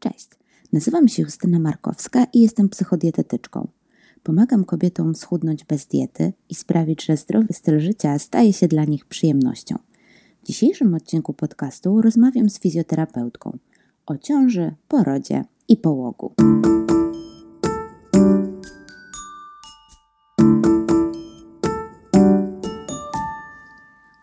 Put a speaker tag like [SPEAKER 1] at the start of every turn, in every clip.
[SPEAKER 1] Cześć, nazywam się Justyna Markowska i jestem psychodietetyczką. Pomagam kobietom schudnąć bez diety i sprawić, że zdrowy styl życia staje się dla nich przyjemnością. W dzisiejszym odcinku podcastu rozmawiam z fizjoterapeutką o ciąży, porodzie i połogu.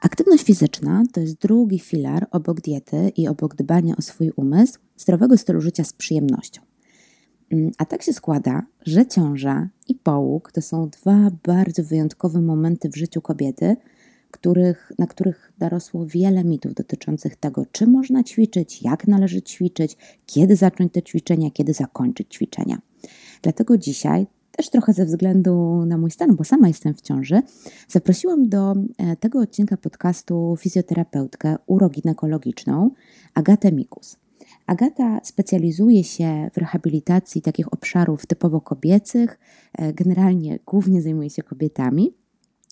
[SPEAKER 1] Aktywność fizyczna to jest drugi filar obok diety i obok dbania o swój umysł, zdrowego stylu życia z przyjemnością. Mm, a tak się składa, że ciąża i połóg to są dwa bardzo wyjątkowe momenty w życiu kobiety, których, na których dorosło wiele mitów dotyczących tego, czy można ćwiczyć, jak należy ćwiczyć, kiedy zacząć te ćwiczenia, kiedy zakończyć ćwiczenia. Dlatego dzisiaj też trochę ze względu na mój stan, bo sama jestem w ciąży, zaprosiłam do e, tego odcinka podcastu fizjoterapeutkę uroginekologiczną Agatę Mikus. Agata specjalizuje się w rehabilitacji takich obszarów typowo kobiecych, e, generalnie głównie zajmuje się kobietami.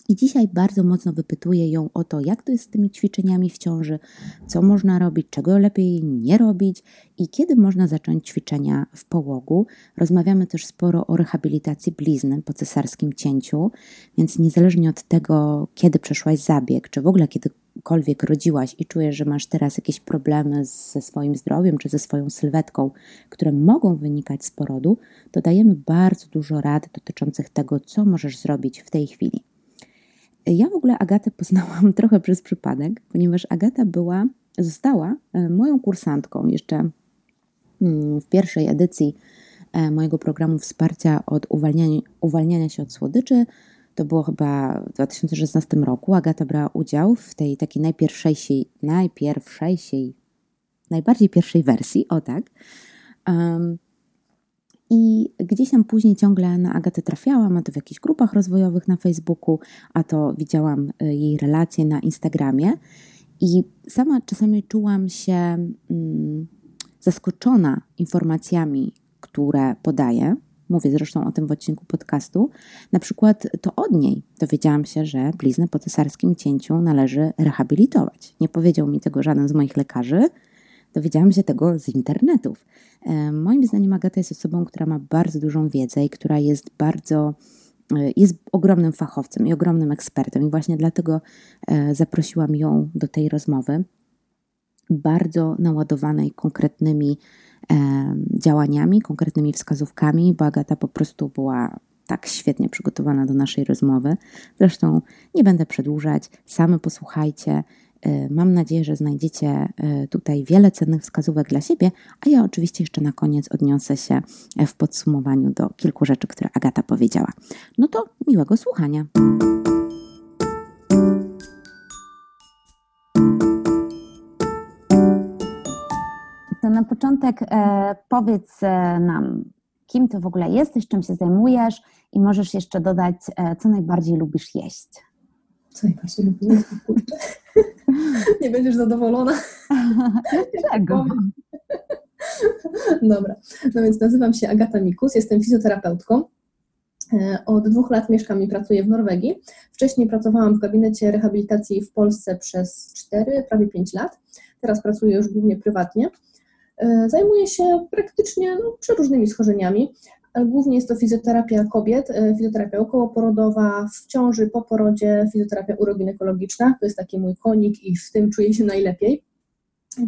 [SPEAKER 1] I dzisiaj bardzo mocno wypytuję ją o to, jak to jest z tymi ćwiczeniami w ciąży, co można robić, czego lepiej nie robić i kiedy można zacząć ćwiczenia w połogu. Rozmawiamy też sporo o rehabilitacji blizny po cesarskim cięciu, więc niezależnie od tego, kiedy przeszłaś zabieg, czy w ogóle kiedykolwiek rodziłaś i czujesz, że masz teraz jakieś problemy ze swoim zdrowiem czy ze swoją sylwetką, które mogą wynikać z porodu, to dajemy bardzo dużo rad dotyczących tego, co możesz zrobić w tej chwili. Ja w ogóle Agatę poznałam trochę przez przypadek, ponieważ Agata była, została e, moją kursantką jeszcze mm, w pierwszej edycji e, mojego programu wsparcia od uwalniania, uwalniania się od słodyczy. To było chyba w 2016 roku. Agata brała udział w tej takiej najpierwszejszej, najpierwszejszej, najbardziej pierwszej wersji, o tak. Um, i gdzieś tam później ciągle na Agatę trafiałam, a to w jakichś grupach rozwojowych na Facebooku, a to widziałam y, jej relacje na Instagramie. I sama czasami czułam się mm, zaskoczona informacjami, które podaje. Mówię zresztą o tym w odcinku podcastu. Na przykład to od niej dowiedziałam się, że bliznę po cesarskim cięciu należy rehabilitować. Nie powiedział mi tego żaden z moich lekarzy, Dowiedziałam się tego z internetów. E, moim zdaniem Agata jest osobą, która ma bardzo dużą wiedzę i która jest bardzo e, jest ogromnym fachowcem i ogromnym ekspertem, i właśnie dlatego e, zaprosiłam ją do tej rozmowy, bardzo naładowanej konkretnymi działaniami, konkretnymi wskazówkami, bo Agata po prostu była tak świetnie przygotowana do naszej rozmowy. Zresztą nie będę przedłużać, same posłuchajcie. Y, mam nadzieję, że znajdziecie y, tutaj wiele cennych wskazówek dla siebie, a ja oczywiście jeszcze na koniec odniosę się w podsumowaniu do kilku rzeczy, które Agata powiedziała. No to miłego słuchania. To na początek e, powiedz e, nam, kim ty w ogóle jesteś, czym się zajmujesz i możesz jeszcze dodać, e, co najbardziej lubisz jeść.
[SPEAKER 2] Co najbardziej lubię jeść? Nie będziesz zadowolona.
[SPEAKER 1] Dlaczego?
[SPEAKER 2] Dobra, no więc nazywam się Agata Mikus, jestem fizjoterapeutką. E, od dwóch lat mieszkam i pracuję w Norwegii. Wcześniej pracowałam w gabinecie rehabilitacji w Polsce przez 4, prawie 5 lat. Teraz pracuję już głównie prywatnie. E, zajmuję się praktycznie no, przeróżnymi schorzeniami głównie jest to fizjoterapia kobiet, e, fizjoterapia okołoporodowa, w ciąży, po porodzie, fizjoterapia uroginekologiczna. To jest taki mój konik i w tym czuję się najlepiej.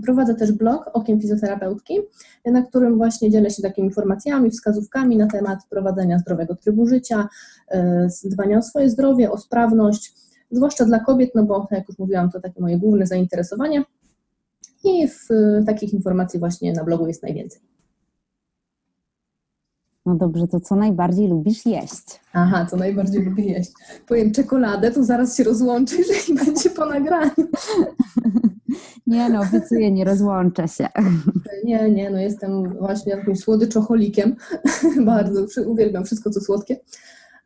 [SPEAKER 2] Prowadzę też blog Okiem Fizjoterapeutki, na którym właśnie dzielę się takimi informacjami, wskazówkami na temat prowadzenia zdrowego trybu życia, e, dbania o swoje zdrowie, o sprawność, zwłaszcza dla kobiet, no bo jak już mówiłam, to takie moje główne zainteresowanie. I w takich informacji właśnie na blogu jest najwięcej.
[SPEAKER 1] No dobrze, to co najbardziej lubisz jeść?
[SPEAKER 2] Aha, co najbardziej lubię jeść. Powiem czekoladę, to zaraz się rozłączy, jeżeli będzie po nagraniu.
[SPEAKER 1] Nie no, obiecuję, nie rozłączę się.
[SPEAKER 2] Nie, nie, no jestem właśnie jakimś słodyczoholikiem. Bardzo uwielbiam wszystko, co słodkie.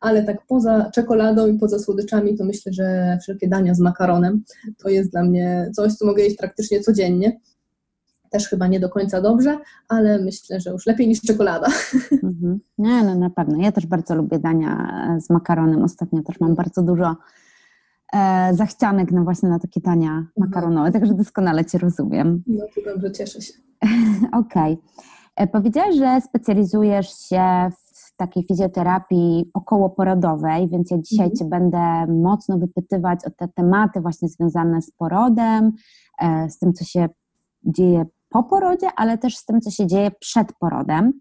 [SPEAKER 2] Ale tak poza czekoladą i poza słodyczami, to myślę, że wszelkie dania z makaronem to jest dla mnie coś, co mogę jeść praktycznie codziennie też chyba nie do końca dobrze, ale myślę, że już lepiej niż czekolada.
[SPEAKER 1] Mhm. Nie, no na pewno. Ja też bardzo lubię dania e, z makaronem. Ostatnio też mam bardzo dużo e, zachcianek no właśnie na takie dania mhm. makaronowe, także doskonale Cię rozumiem.
[SPEAKER 2] No to dobrze, cieszę się.
[SPEAKER 1] Okej. Okay.
[SPEAKER 3] E, powiedziałaś, że specjalizujesz się w takiej fizjoterapii okołoporodowej, więc ja dzisiaj mhm. Cię będę mocno wypytywać o te tematy właśnie związane z porodem, e, z tym, co się dzieje po porodzie, ale też z tym, co się dzieje przed porodem.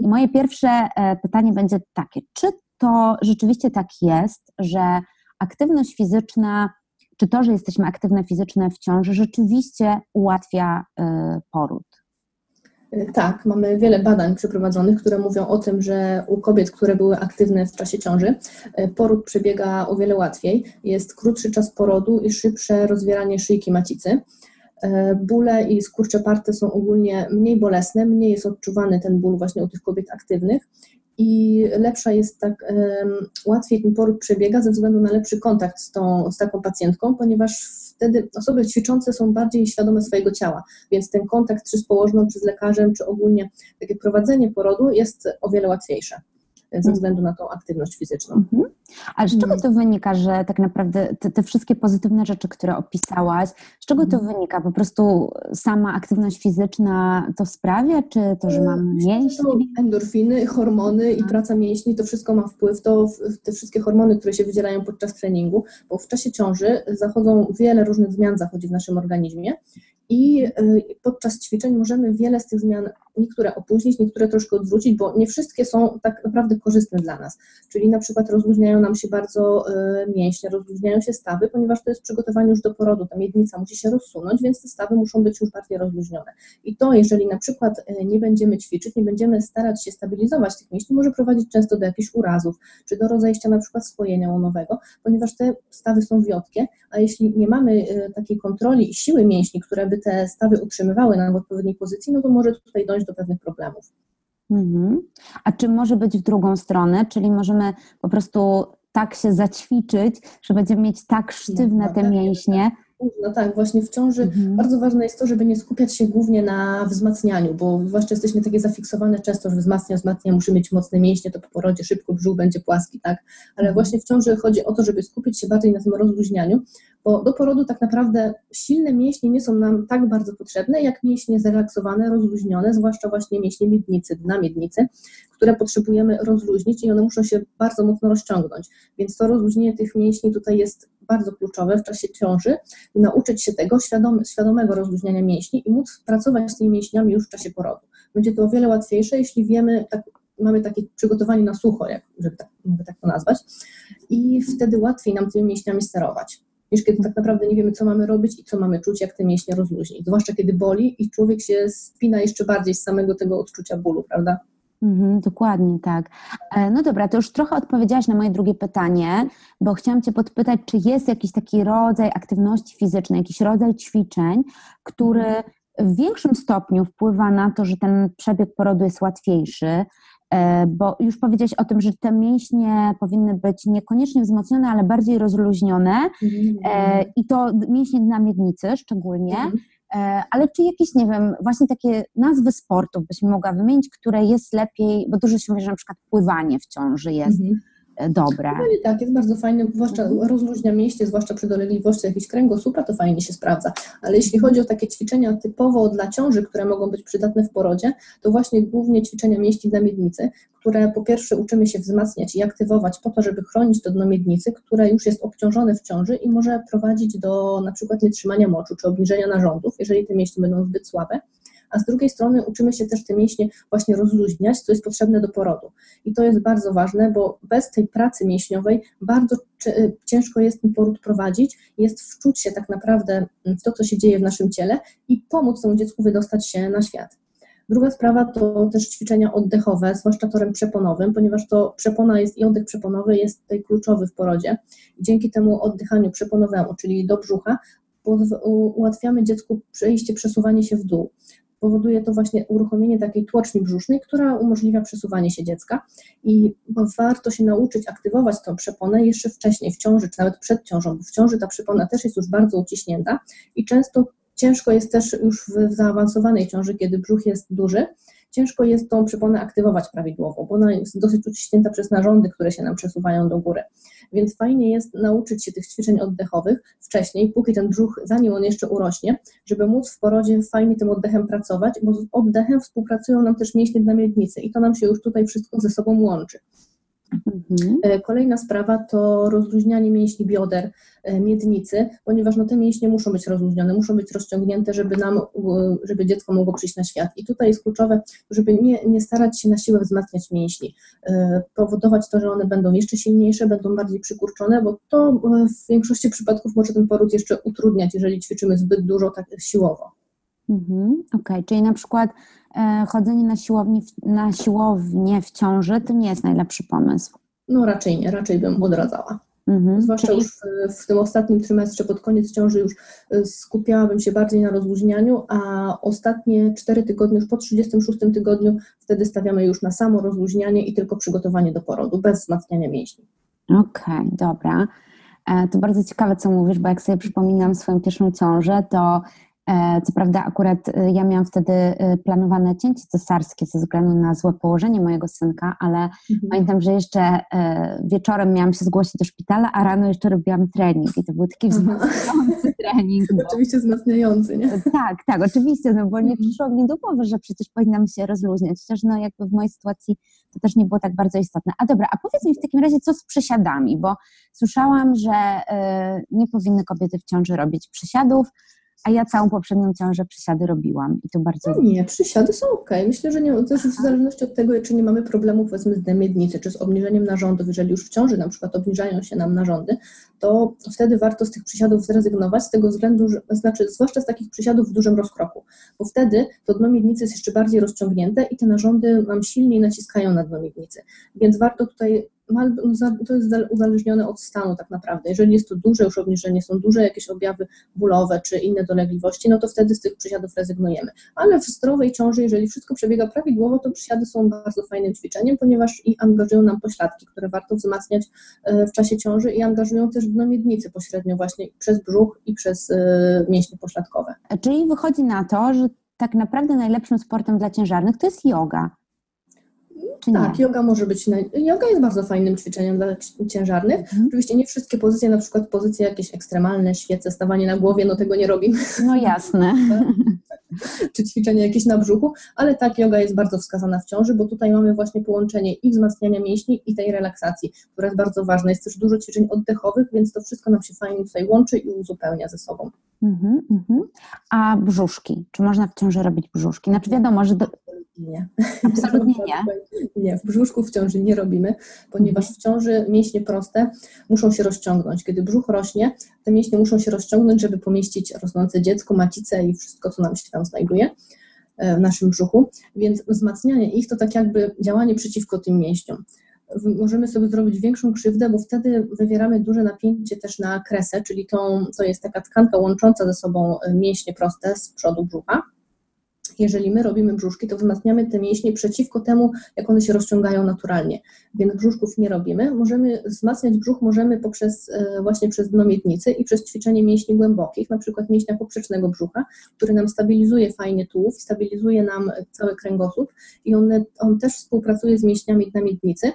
[SPEAKER 3] I moje pierwsze e, pytanie będzie takie: czy to rzeczywiście tak jest, że aktywność fizyczna, czy to, że jesteśmy aktywne fizycznie w ciąży, rzeczywiście ułatwia poród?
[SPEAKER 2] Tak, mamy wiele badań przeprowadzonych, które mówią o tym, że u kobiet, które były aktywne w czasie ciąży, e, poród przebiega o wiele łatwiej. Jest krótszy czas porodu i szybsze rozwieranie szyjki macicy. E, bóle i skurcze parte są ogólnie mniej bolesne, mniej jest odczuwany ten ból właśnie u tych kobiet aktywnych i lepsza jest tak, łatwiej ten poród przebiega ze względu na lepszy kontakt z, tą, z taką pacjentką, ponieważ wtedy osoby ćwiczące są bardziej świadome swojego ciała, więc ten kontakt czy z położną, czy z lekarzem, czy ogólnie takie prowadzenie porodu jest o wiele łatwiejsze ze mhm. względu na tą aktywność fizyczną. Mhm.
[SPEAKER 3] Ale z czego mhm. to wynika, że tak naprawdę te, te, wszystkie pozytywne rzeczy, które opisałaś, z czego to mhm. wynika? Po prostu sama aktywność fizyczna to sprawia, czy to, że mam mięśnie?
[SPEAKER 2] Endorfiny, hormony i praca mięśni, to wszystko ma wpływ. To te wszystkie hormony, które się wydzielają podczas treningu, bo w czasie ciąży zachodzą wiele różnych zmian zachodzi w naszym organizmie i y, podczas ćwiczeń możemy wiele z tych zmian, niektóre opóźnić, niektóre troszkę odwrócić, bo nie wszystkie są tak naprawdę korzystne dla nas. Czyli na przykład rozluźniają nam się bardzo y, mięśnie, rozluźniają się stawy, ponieważ to jest przygotowanie już do porodu, ta miednica musi się rozsunąć, więc te stawy muszą być już bardziej rozluźnione. I to, jeżeli na przykład y, nie będziemy ćwiczyć, nie będziemy starać się stabilizować tych mięśni, może prowadzić często do jakichś urazów, czy do rozejścia na przykład swojenia łonowego, ponieważ te stawy są wiotkie, a jeśli nie mamy takiej kontroli i siły mięśni, które by te stawy utrzymywały nam w odpowiedniej pozycji, no to może tutaj dojść do pewnych problemów.
[SPEAKER 3] Mhm. A czy może być w drugą stronę, czyli możemy po prostu tak się zaćwiczyć, że będziemy mieć tak sztywne no, te tak, mięśnie,
[SPEAKER 2] no tak, właśnie w ciąży mhm. bardzo ważne jest to, żeby nie skupiać się głównie na wzmacnianiu, bo zwłaszcza jesteśmy takie zafiksowane często, że wzmacnia, wzmacnia, muszę mieć mocne mięśnie, to po porodzie szybko brzuch będzie płaski, tak? Ale mhm. właśnie w ciąży chodzi o to, żeby skupić się bardziej na tym rozluźnianiu, bo do porodu tak naprawdę silne mięśnie nie są nam tak bardzo potrzebne, jak mięśnie zrelaksowane, rozluźnione, zwłaszcza właśnie mięśnie miednicy, dna miednicy, które potrzebujemy rozluźnić i one muszą się bardzo mocno rozciągnąć. Więc to rozluźnienie tych mięśni tutaj jest bardzo kluczowe w czasie ciąży, nauczyć się tego świadome, świadomego rozluźniania mięśni i móc pracować z tymi mięśniami już w czasie porodu. Będzie to o wiele łatwiejsze, jeśli wiemy, tak, mamy takie przygotowanie na sucho, jak, żeby tak, żeby tak to nazwać, i wtedy łatwiej nam tymi mięśniami sterować niż kiedy tak naprawdę nie wiemy, co mamy robić i co mamy czuć, jak te mięśnie rozluźnić. Zwłaszcza kiedy boli i człowiek się spina jeszcze bardziej z samego tego odczucia bólu, prawda?
[SPEAKER 3] Mhm, dokładnie tak. E, no dobra, to już trochę odpowiedziałaś na moje drugie pytanie, bo chciałam Cię podpytać, czy jest jakiś taki rodzaj aktywności fizycznej, jakiś rodzaj ćwiczeń, który w większym stopniu wpływa na to, że ten przebieg porodu jest łatwiejszy, bo już powiedziałeś o tym, że te mięśnie powinny być niekoniecznie wzmocnione, ale bardziej rozluźnione mhm. e, i to mięśnie dna miednicy szczególnie. Mhm. E, ale czy jakieś, nie wiem, właśnie takie nazwy sportów byś mogła wymienić, które jest lepiej, bo dużo się mówi, że na przykład pływanie w ciąży jest mhm. Dobre.
[SPEAKER 2] Pływanie tak, jest bardzo fajne, zwłaszcza mhm. rozluźnia mięśnie, zwłaszcza przy dolegliwości jakiejś kręgosłupa, to fajnie się sprawdza. Ale jeśli chodzi o takie ćwiczenia typowo dla ciąży, które mogą być przydatne w porodzie, to właśnie głównie ćwiczenia mięśni dla miednicy, które po pierwsze uczymy się wzmacniać i aktywować po to, żeby chronić to dno miednicy, które już jest obciążone w ciąży i może prowadzić do na przykład nietrzymania moczu czy obniżenia narządów, jeżeli te mięśnie będą zbyt słabe a z drugiej strony uczymy się też te mięśnie właśnie rozluźniać, co jest potrzebne do porodu. I to jest bardzo ważne, bo bez tej pracy mięśniowej bardzo ciężko jest ten poród prowadzić, jest wczuć się tak naprawdę w to, co się dzieje w naszym ciele i pomóc temu dziecku wydostać się na świat. Druga sprawa to też ćwiczenia oddechowe, zwłaszcza torem przeponowym, ponieważ to przepona jest i oddech przeponowy jest tutaj kluczowy w porodzie. Dzięki temu oddychaniu przeponowemu, czyli do brzucha, ułatwiamy dziecku przejście, przesuwanie się w dół. Powoduje to właśnie uruchomienie takiej tłoczni brzusznej, która umożliwia przesuwanie się dziecka i warto się nauczyć aktywować tą przeponę jeszcze wcześniej, w ciąży, czy nawet przed ciążą, bo w ciąży ta przepona też jest już bardzo uciśnięta i często Ciężko jest też już w zaawansowanej ciąży, kiedy brzuch jest duży, ciężko jest tą przyponę aktywować prawidłowo, bo ona jest dosyć uciśnięta przez narządy, które się nam przesuwają do góry. Więc fajnie jest nauczyć się tych ćwiczeń oddechowych wcześniej, póki ten brzuch, zanim on jeszcze urośnie, żeby móc w porodzie fajnie tym oddechem pracować, bo z oddechem współpracują nam też mięśnie dla miednicy i to nam się już tutaj wszystko ze sobą łączy. Mhm. E, kolejna sprawa to rozluźnianie mięśni bioder, e, miednicy, ponieważ no, te mięśnie muszą być rozluźnione, muszą być rozciągnięte, żeby nam, żeby dziecko mogło przyjść na świat. I tutaj jest kluczowe, żeby nie, nie starać się na siłę wzmacniać mięśni, e, powodować to, że one będą jeszcze silniejsze, będą bardziej przykurczone, bo to w większości przypadków może ten poród jeszcze utrudniać, jeżeli ćwiczymy zbyt dużo tak siłowo.
[SPEAKER 3] Mhm, Okej, okay. czyli na przykład e, chodzenie na, siłowni, na siłownię w ciąży to nie jest najlepszy pomysł.
[SPEAKER 2] No raczej nie, raczej bym odradzała. Mhm, Zwłaszcza czyli... już w, w, tym ostatnim trymestrze, pod koniec ciąży już e, skupiałabym się bardziej na rozluźnianiu, a ostatnie 4 tygodnie, już po 36 tygodniu, wtedy stawiamy już na samo rozluźnianie i tylko przygotowanie do porodu, bez wzmacniania mięśni.
[SPEAKER 3] Okej, okay, dobra. E, to bardzo ciekawe, co mówisz, bo jak sobie przypominam swoją pierwszą ciążę, to co prawda, akurat e, ja miałam wtedy e, planowane cięcie cesarskie ze względu na złe położenie mojego synka, ale mhm. pamiętam, że jeszcze wieczorem miałam się zgłosić do szpitala, a rano jeszcze robiłam trening i to był taki wzmacniający trening.
[SPEAKER 2] Bo... Oczywiście wzmacniający, nie?
[SPEAKER 3] Tak, tak, oczywiście, no bo nie mhm. przyszło mi do głowy, że przecież powinnam się rozluźniać, chociaż no jakby w mojej sytuacji to też nie było tak bardzo istotne. A dobra, a powiedz mi w takim razie, co z przysiadami, bo słyszałam, że nie powinny kobiety w ciąży robić przysiadów, a ja całą poprzednią ciążę przysiady robiłam i to bardzo...
[SPEAKER 2] No nie, przysiady są ok. Myślę, że nie, też w zależności od tego, czy nie mamy problemów powiedzmy z miednicy, czy z obniżeniem narządów, jeżeli już w ciąży na przykład obniżają się nam narządy, to wtedy warto z tych przysiadów zrezygnować, z tego względu, że, znaczy zwłaszcza z takich przysiadów w dużym rozkroku, bo wtedy to dno miednicy jest jeszcze bardziej rozciągnięte i te narządy nam silniej naciskają na dno miednicy. Więc warto tutaj to jest uzależnione od stanu tak naprawdę. Jeżeli jest to duże już obniżenie, są duże jakieś objawy bólowe czy inne dolegliwości, no to wtedy z tych przysiadów rezygnujemy. Ale w zdrowej ciąży, jeżeli wszystko przebiega prawidłowo, to przysiady są bardzo fajnym ćwiczeniem, ponieważ i angażują nam pośladki, które warto wzmacniać e, w czasie ciąży i angażują też dno miednicy pośrednio właśnie przez brzuch i przez e, mięśnie pośladkowe.
[SPEAKER 3] Czyli wychodzi na to, że tak naprawdę najlepszym sportem dla ciężarnych to jest yoga.
[SPEAKER 2] Czy tak, nie? yoga może być. Yoga jest bardzo fajnym ćwiczeniem dla ciężarnych. Mhm. Oczywiście nie wszystkie pozycje, na przykład pozycje jakieś ekstremalne, świece, stawanie na głowie, no tego nie robimy.
[SPEAKER 3] No jasne.
[SPEAKER 2] Czy ćwiczenie jakieś na brzuchu, ale tak, yoga jest bardzo wskazana w ciąży, bo tutaj mamy właśnie połączenie i wzmacniania mięśni, i tej relaksacji, która jest bardzo ważna. Jest też dużo ćwiczeń oddechowych, więc to wszystko nam się fajnie tutaj łączy i uzupełnia ze sobą. Mhm,
[SPEAKER 3] mhm. A brzuszki? Czy można w ciąży robić brzuszki? Znaczy wiadomo, że do,
[SPEAKER 2] nie.
[SPEAKER 3] Absolutnie nie.
[SPEAKER 2] Nie, w brzuszku w ciąży nie robimy, ponieważ w ciąży mięśnie proste muszą się rozciągnąć. Kiedy brzuch rośnie, te mięśnie muszą się rozciągnąć, żeby pomieścić rosnące dziecko, macicę i wszystko, co nam się tam znajduje e, w naszym brzuchu. Więc wzmacnianie ich to tak jakby działanie przeciwko tym mięśniom możemy sobie zrobić większą krzywdę, bo wtedy wywieramy duże napięcie też na kresę, czyli tą, to jest taka tkanka łącząca ze sobą e, mięśnie proste z przodu brzucha jeżeli my robimy brzuszki, to wzmacniamy te mięśnie przeciwko temu, jak one się rozciągają naturalnie. Więc brzuszków nie robimy. Możemy wzmacniać brzuch możemy poprzez e, właśnie przez dno miednicy i przez ćwiczenie mięśni głębokich, na przykład mięśnia poprzecznego brzucha, który nam stabilizuje fajnie tułów, stabilizuje nam cały kręgosłup i on, on też współpracuje z mięśniami na miednicy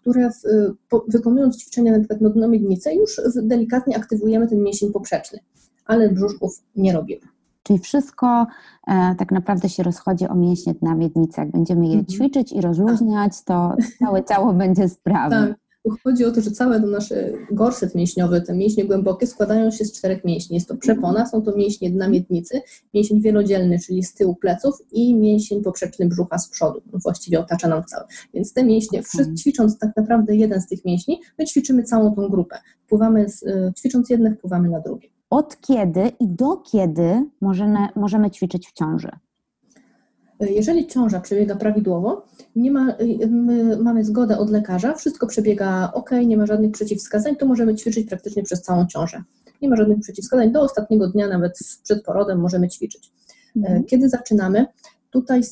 [SPEAKER 2] które w, po, wykonując ćwiczenia na przykład na dno miednicy już delikatnie aktywujemy ten mięsień poprzeczny, ale brzuszków nie robimy.
[SPEAKER 3] Czyli wszystko e, tak naprawdę się rozchodzi o mięśnie na miednicy. Jak będziemy je mhm. ćwiczyć i rozluźniać, to całe ciało będzie sprawne. Tak.
[SPEAKER 2] Chodzi o to, że cały nasz gorset mięśniowy, te mięśnie głębokie składają się z czterech mięśni. Jest to przepona, są to mięśnie dna miednicy, mięsień wielodzielny, czyli z tyłu pleców i mięsień poprzeczny brzucha z przodu. Właściwie otacza nam cały. Więc te mięśnie, okay. ćwicząc tak naprawdę jeden z tych mięśni, my ćwiczymy całą tą grupę. Pływamy, z, e, ćwicząc jedne, wpływamy na drugie
[SPEAKER 3] od kiedy i do kiedy możemy, możemy ćwiczyć w ciąży?
[SPEAKER 2] Jeżeli ciąża przebiega prawidłowo, nie ma, mamy zgodę od lekarza, wszystko przebiega ok, nie ma żadnych przeciwwskazań, to możemy ćwiczyć praktycznie przez całą ciążę. Nie ma żadnych przeciwwskazań, do ostatniego dnia, nawet przed porodem możemy ćwiczyć. Mhm. Kiedy zaczynamy? Tutaj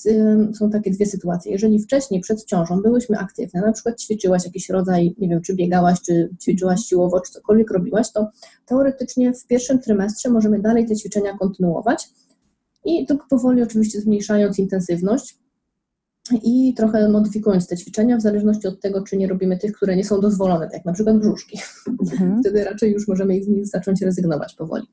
[SPEAKER 2] są takie dwie sytuacje. Jeżeli wcześniej, przed ciążą byłyśmy aktywne, na przykład ćwiczyłaś jakiś rodzaj, nie wiem, czy biegałaś, czy ćwiczyłaś siłowo, czy cokolwiek robiłaś, to teoretycznie w pierwszym trymestrze możemy dalej te ćwiczenia kontynuować i to powoli oczywiście zmniejszając intensywność, i trochę modyfikując te ćwiczenia w zależności od tego, czy nie robimy tych, które nie są dozwolone, tak jak na przykład brzuszki. Mhm. Wtedy raczej już możemy z nich zacząć rezygnować powoli.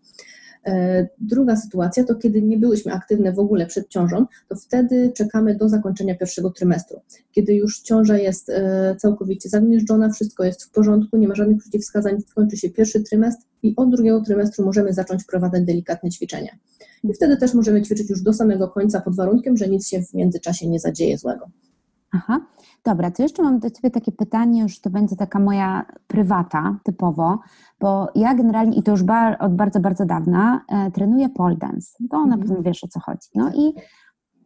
[SPEAKER 2] E, druga sytuacja to kiedy nie byłyśmy aktywne w ogóle przed ciążą, to wtedy czekamy do zakończenia pierwszego trymestru. Kiedy już ciąża jest e, całkowicie zagnieżdżona, wszystko jest w porządku, nie ma żadnych przeciwwskazań, kończy się pierwszy trymestr i od drugiego trymestru możemy zacząć wprowadzać delikatne ćwiczenia. I wtedy też możemy ćwiczyć już do samego końca pod warunkiem, że nic się w międzyczasie nie zadzieje złego.
[SPEAKER 1] Aha, dobra, to jeszcze mam do Ciebie takie pytanie, już to będzie taka moja prywata typowo, bo ja generalnie, i to już bar, od bardzo, bardzo dawna, e, trenuję pole dance. To na mhm. pewno wiesz o co chodzi. No i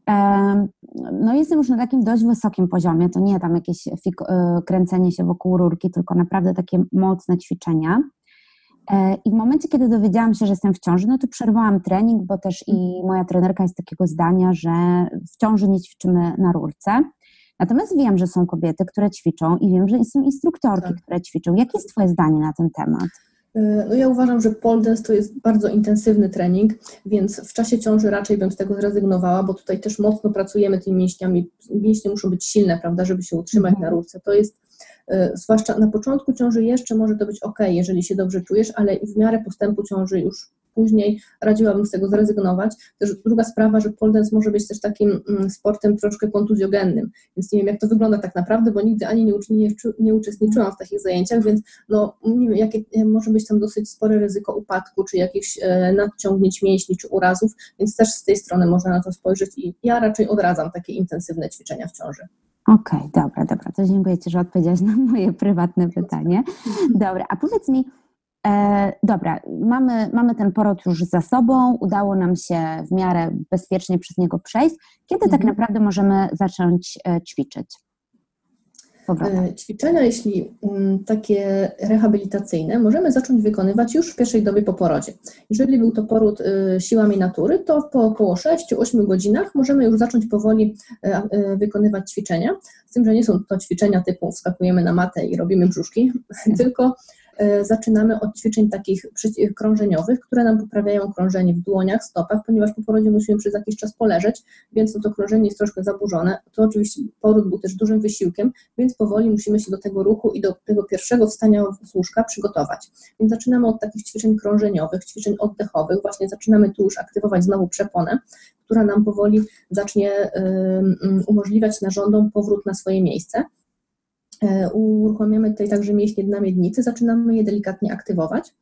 [SPEAKER 1] e, no jestem już na takim dość wysokim poziomie, to nie tam jakieś e, kręcenie się wokół rurki, tylko naprawdę takie mocne ćwiczenia. E, I w momencie, kiedy dowiedziałam się, że jestem w ciąży, no to przerwałam trening, bo też i mhm. moja trenerka jest takiego zdania, że w ciąży nie ćwiczymy na rurce. Natomiast wiem, że są kobiety, które ćwiczą i wiem, że są instruktorki, tak. które ćwiczą. Jakie jest Twoje zdanie na ten temat?
[SPEAKER 2] E, no ja uważam, że pole dance to jest bardzo intensywny trening, więc w czasie ciąży raczej bym z tego zrezygnowała, bo tutaj też mocno pracujemy tymi mięśniami. Mięśnie muszą być silne, prawda, żeby się utrzymać mhm. na rurce. To jest e, zwłaszcza na początku ciąży jeszcze może to być ok, jeżeli się dobrze czujesz, ale w miarę postępu ciąży już później radziłabym z tego zrezygnować. Też druga sprawa, że pole dance może być też takim mm, sportem troszkę kontuzjogennym, więc nie wiem jak to wygląda tak naprawdę, bo nigdy ani nie, nie, nie uczestniczyłam w takich zajęciach, więc no nie wiem, jakie e, może być tam dosyć spore ryzyko upadku, czy jakichś e, nadciągnięć mięśni, czy urazów, więc też z tej strony można na to spojrzeć i ja raczej odradzam takie intensywne ćwiczenia w ciąży.
[SPEAKER 1] Okej, okay, dobra, dobra. To dziękuję Ci, że odpowiedziałaś na moje prywatne pytanie. Dobra, a powiedz mi, dobra, mamy, mamy ten poród już za sobą, udało nam się w miarę bezpiecznie przez niego przejść. Kiedy tak mhm. tak naprawdę możemy zacząć e, ćwiczyć?
[SPEAKER 2] E, ćwiczenia, jeśli mm, takie rehabilitacyjne, możemy zacząć wykonywać już w pierwszej dobie po porodzie. Jeżeli był to poród siłami natury, to po około 6-8 godzinach możemy już zacząć powoli wykonywać ćwiczenia. Z tym, że nie są to ćwiczenia typu wskakujemy na matę i robimy brzuszki, tylko E, zaczynamy od ćwiczeń takich krążeniowych, które nam poprawiają krążenie w dłoniach, stopach, ponieważ po porodzie musimy przez jakiś czas poleżeć, więc to, to krążenie jest troszkę zaburzone. To oczywiście poród był też dużym wysiłkiem, więc powoli musimy się do tego ruchu i do tego pierwszego wstania z łóżka przygotować. Więc zaczynamy od takich ćwiczeń krążeniowych, ćwiczeń oddechowych, właśnie zaczynamy tu już aktywować znowu przeponę, która nam powoli zacznie umożliwiać narządom powrót na swoje miejsce. E, uruchamiamy tutaj także mięśnie dna miednicy, zaczynamy je delikatnie aktywować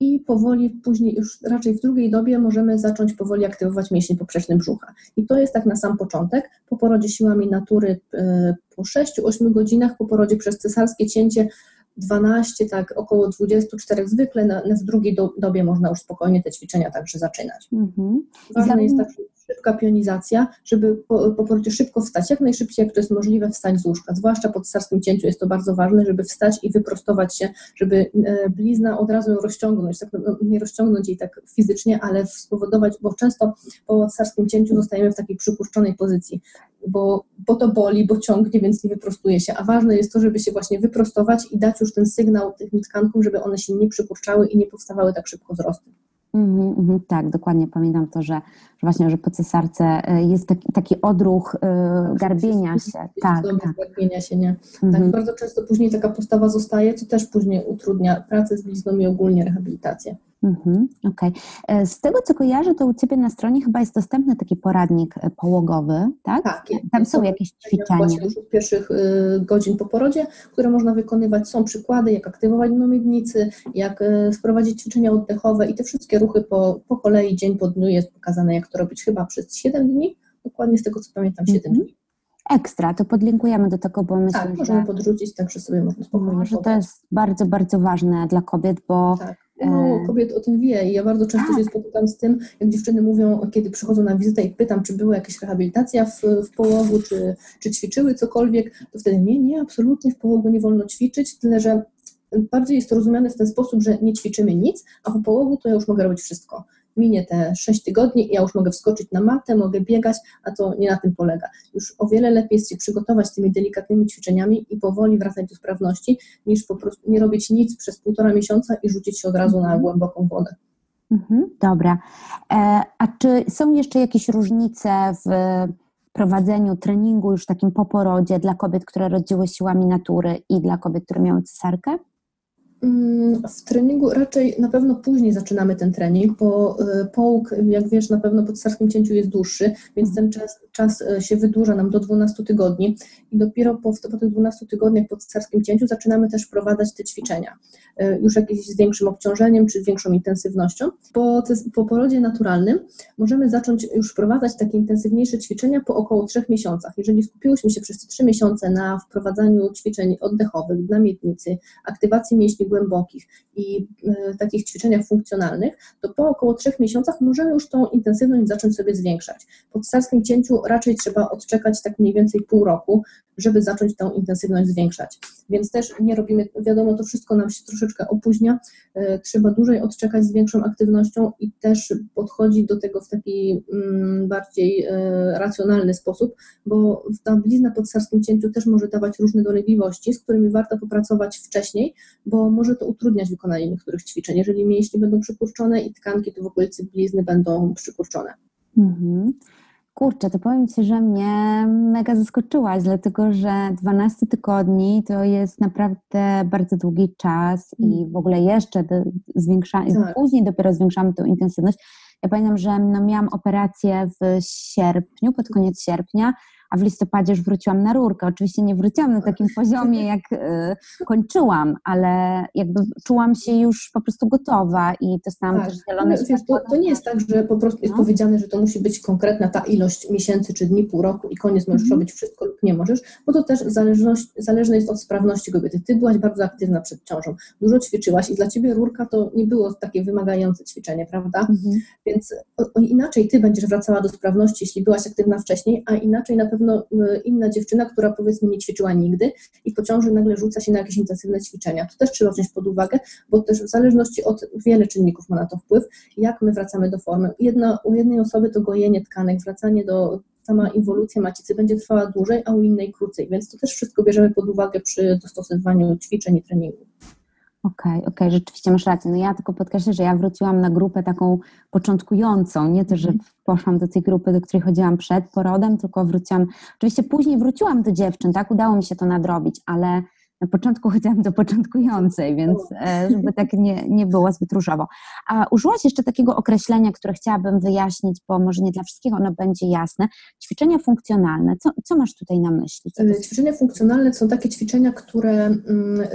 [SPEAKER 2] i powoli później już raczej w drugiej dobie możemy zacząć powoli aktywować mięśnie poprzeczne brzucha. I to jest tak na sam początek. Po porodzie siłami natury e, po 6-8 godzinach, po porodzie przez cesarskie cięcie 12, tak około 24 zwykle, na, w drugiej do, dobie można już spokojnie te ćwiczenia także zaczynać. Mhm. Ważne jest także szybka pionizacja, żeby po, porodzie szybko wstać, jak najszybciej, jak to jest możliwe, wstać z łóżka. Zwłaszcza po cesarskim cięciu jest to bardzo ważne, żeby wstać i wyprostować się, żeby e, blizna od razu ją rozciągnąć, tak, no, nie rozciągnąć jej tak fizycznie, ale spowodować, bo często po cesarskim cięciu zostajemy w takiej przypuszczonej pozycji, bo, bo to boli, bo ciągnie, więc nie wyprostuje się, a ważne jest to, żeby się właśnie wyprostować i dać już ten sygnał tym tkankom, żeby one się nie przykurczały i nie powstawały tak szybko wzrosty.
[SPEAKER 1] Mm -hmm, tak, dokładnie pamiętam to, że, że, właśnie, że po cesarce e, jest taki, taki odruch y, garbienia się. Tak,
[SPEAKER 2] tak. Garbienia się, nie? Mm -hmm. Tak, mhm. bardzo często później taka postawa zostaje, co też później utrudnia pracę z blizną i ogólnie rehabilitację.
[SPEAKER 1] Mhm, Okej. Okay. E, z tego, co kojarzę, to u Ciebie na stronie chyba jest dostępny taki poradnik e, połogowy, tak?
[SPEAKER 2] Tak.
[SPEAKER 1] Tam są jakieś ćwiczenia.
[SPEAKER 2] Właśnie już od pierwszych y, godzin po porodzie, które można wykonywać. Są przykłady, jak aktywować miednicy, jak y, wprowadzić ćwiczenia oddechowe i te wszystkie ruchy po, po kolei, dzień po dniu jest pokazane, jak to robić chyba przez 7 dni, dokładnie z tego, co pamiętam, 7 mhm. dni.
[SPEAKER 1] Ekstra, to podlinkujemy do tego, bo myślę,
[SPEAKER 2] tak, możemy że... podrzucić, także sobie można spokojnie
[SPEAKER 1] Może to jest bardzo, bardzo ważne dla kobiet, bo
[SPEAKER 2] tak no, kobiet o tym wie i ja bardzo często się spotykam z tym, jak dziewczyny mówią, kiedy przychodzą na wizytę i pytam, czy była jakaś rehabilitacja w, w połogu, czy, czy ćwiczyły cokolwiek, to wtedy nie, nie, absolutnie w połogu nie wolno ćwiczyć, tyle że bardziej jest to rozumiane w ten sposób, że nie ćwiczymy nic, a po połogu to ja już mogę robić wszystko minie te 6 tygodni i ja już mogę wskoczyć na matę, mogę biegać, a to nie na tym polega. Już o wiele lepiej jest się przygotować tymi delikatnymi ćwiczeniami i powoli wracać do sprawności, niż po prostu nie robić nic przez półtora miesiąca i rzucić się od razu na mhm. głęboką wodę.
[SPEAKER 1] Mhm, dobra. E, a czy są jeszcze jakieś różnice w prowadzeniu treningu już takim po porodzie dla kobiet, które rodziły siłami natury i dla kobiet, które miały cesarkę?
[SPEAKER 2] Mm, w treningu raczej na pewno później zaczynamy ten trening, bo y, połóg, jak wiesz, na pewno po cesarskim cięciu jest dłuższy, więc ten czas, czas y, się wydłuża nam do 12 tygodni i dopiero po, po tych 12 tygodniach po cesarskim cięciu zaczynamy też wprowadzać te ćwiczenia, y, już jakieś z większym obciążeniem czy większą intensywnością. Po, po porodzie naturalnym możemy zacząć już wprowadzać takie intensywniejsze ćwiczenia po około 3 miesiącach. Jeżeli skupiłyśmy się przez te 3 miesiące na wprowadzaniu ćwiczeń oddechowych, dla miednicy, aktywacji mięśni głębokich i y, takich ćwiczeniach funkcjonalnych, to po około trzech miesiącach możemy już tą intensywność zacząć sobie zwiększać. Po cesarskim cięciu raczej trzeba odczekać tak mniej więcej pół roku, żeby zacząć tą intensywność zwiększać. Więc też nie robimy, wiadomo, to wszystko nam się troszeczkę opóźnia, y, trzeba dłużej odczekać z większą aktywnością i też podchodzić do tego w taki mm, bardziej y, racjonalny sposób, bo ta blizna po cesarskim cięciu też może dawać różne dolegliwości, z którymi warto popracować wcześniej, bo może to utrudniać wykonanie niektórych ćwiczeń. Jeżeli mięśnie będą przykurczone i tkanki to w okolicy blizny będą przykurczone. Mhm.
[SPEAKER 1] Kurczę, to powiem Ci, że mnie mega zaskoczyłaś, dlatego że 12 tygodni to jest naprawdę bardzo długi czas i mm. w ogóle jeszcze zwiększamy, tak. później dopiero zwiększamy tę intensywność. Ja pamiętam, że no miałam operację w sierpniu, pod koniec sierpnia, a w listopadzie już wróciłam na rurkę. Oczywiście nie wróciłam na takim poziomie, jak y, kończyłam, ale jakby czułam się już po prostu gotowa i dostałam tak, też zielone
[SPEAKER 2] wiesz, to, to, nie jest tak, że po prostu jest no. powiedziane, że to musi być konkretna ta ilość miesięcy czy dni, pół roku i koniec możesz mhm. robić wszystko lub nie możesz, bo to też zależność, zależne jest od sprawności kobiety. Ty byłaś bardzo aktywna przed ciążą, dużo ćwiczyłaś i dla ciebie rurka to nie było takie wymagające ćwiczenie, prawda? Mhm. Więc o, o inaczej ty będziesz wracała do sprawności, jeśli byłaś aktywna wcześniej, a inaczej na pewno pewno y, inna dziewczyna, która powiedzmy nie ćwiczyła nigdy i po ciąży nagle rzuca się na jakieś intensywne ćwiczenia. To też trzeba wziąć pod uwagę, bo też w zależności od wiele czynników ma na to wpływ, jak my wracamy do formy. Jedna, u jednej osoby to gojenie tkanek, wracanie do sama inwolucja macicy będzie trwała dłużej, a u innej krócej, więc to też wszystko bierzemy pod uwagę przy dostosowywaniu ćwiczeń i treningu.
[SPEAKER 1] Okej, okay, okej, okay, rzeczywiście masz rację. No ja tylko podkreślę, że ja wróciłam na grupę taką początkującą, nie to, że mhm. poszłam do tej grupy, do której chodziłam przed porodem, tylko wróciłam, oczywiście później wróciłam do dziewczyn, tak, udało mi się to nadrobić, ale na początku chodziłam do początkującej, więc e, żeby tak nie, nie było zbyt różowo. A użyłaś jeszcze takiego określenia, które chciałabym wyjaśnić, bo może nie dla wszystkich ono będzie jasne. Ćwiczenia funkcjonalne. Co, co masz tutaj na myśli?
[SPEAKER 2] E, ćwiczenia funkcjonalne są takie ćwiczenia, które mm, e,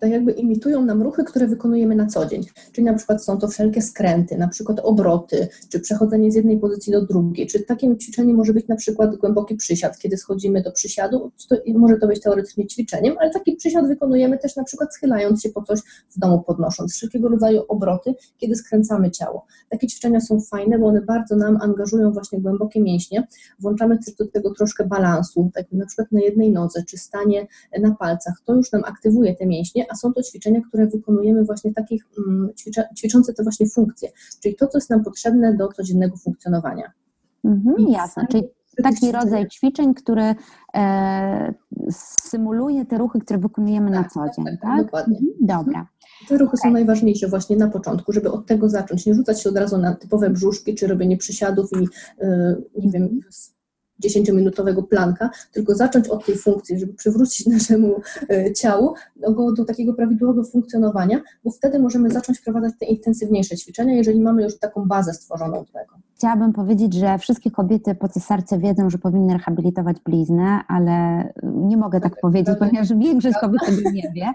[SPEAKER 2] tak jakby imitują nam ruchy, które wykonujemy na co dzień. Czyli na przykład są to wszelkie skręty, na przykład obroty, czy przechodzenie z jednej pozycji do drugiej. Czy takim ćwiczeniem może być na przykład głęboki przysiad, kiedy schodzimy do przysiadu, to może to być teoretycznie ćwiczeniem, ale taki przysiad wykonujemy też na przykład schylając się po coś w domu, podnosząc wszelkiego rodzaju obroty, kiedy skręcamy ciało. Takie ćwiczenia są fajne, bo one bardzo nam angażują właśnie głębokie mięśnie. Włączamy też do tego troszkę balansu, tak na przykład na jednej nodze, czy stanie na palcach. To już nam aktywuje te mięśnie, a są to ćwiczenia, które wykonujemy właśnie takich mm, ćwiczące te właśnie funkcje, czyli to, co jest nam potrzebne do codziennego funkcjonowania.
[SPEAKER 1] Mhm, jasne, czyli taki rodzaj ćwiczeń, który e, symuluje te ruchy, które wykonujemy tak, na co dzień, tak? tak?
[SPEAKER 2] Dokładnie. Mhm,
[SPEAKER 1] dobra.
[SPEAKER 2] Te ruchy okay. są najważniejsze właśnie na początku, żeby od tego zacząć, nie rzucać się od razu na typowe brzuszki, czy robienie przysiadów i e, nie wiem, 10-minutowego planka, tylko zacząć od tej funkcji, żeby przywrócić naszemu e, ciału do, do takiego prawidłowego funkcjonowania, bo wtedy możemy zacząć wprowadzać te intensywniejsze ćwiczenia, jeżeli mamy już taką bazę stworzoną do tego.
[SPEAKER 1] Chciałabym powiedzieć, że wszystkie kobiety po cesarce wiedzą, że powinny rehabilitować bliznę, ale nie mogę tak, tak powiedzieć, ponieważ większość kobiet tego nie wie.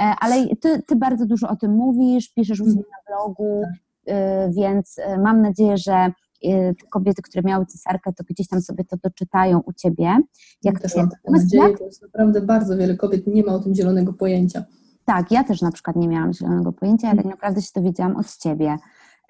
[SPEAKER 1] E, ale ty, ty bardzo dużo o tym mówisz, piszesz u siebie na blogu, tak. e, więc mam nadzieję, że Y, kobiety, które miały cesarkę, to gdzieś tam sobie to doczytają u ciebie.
[SPEAKER 2] Jak też mam taką nadzieję, to jest naprawdę bardzo wiele kobiet nie ma o tym zielonego pojęcia.
[SPEAKER 1] Tak, ja też na przykład nie miałam zielonego pojęcia, ja tak naprawdę się dowiedziałam od ciebie.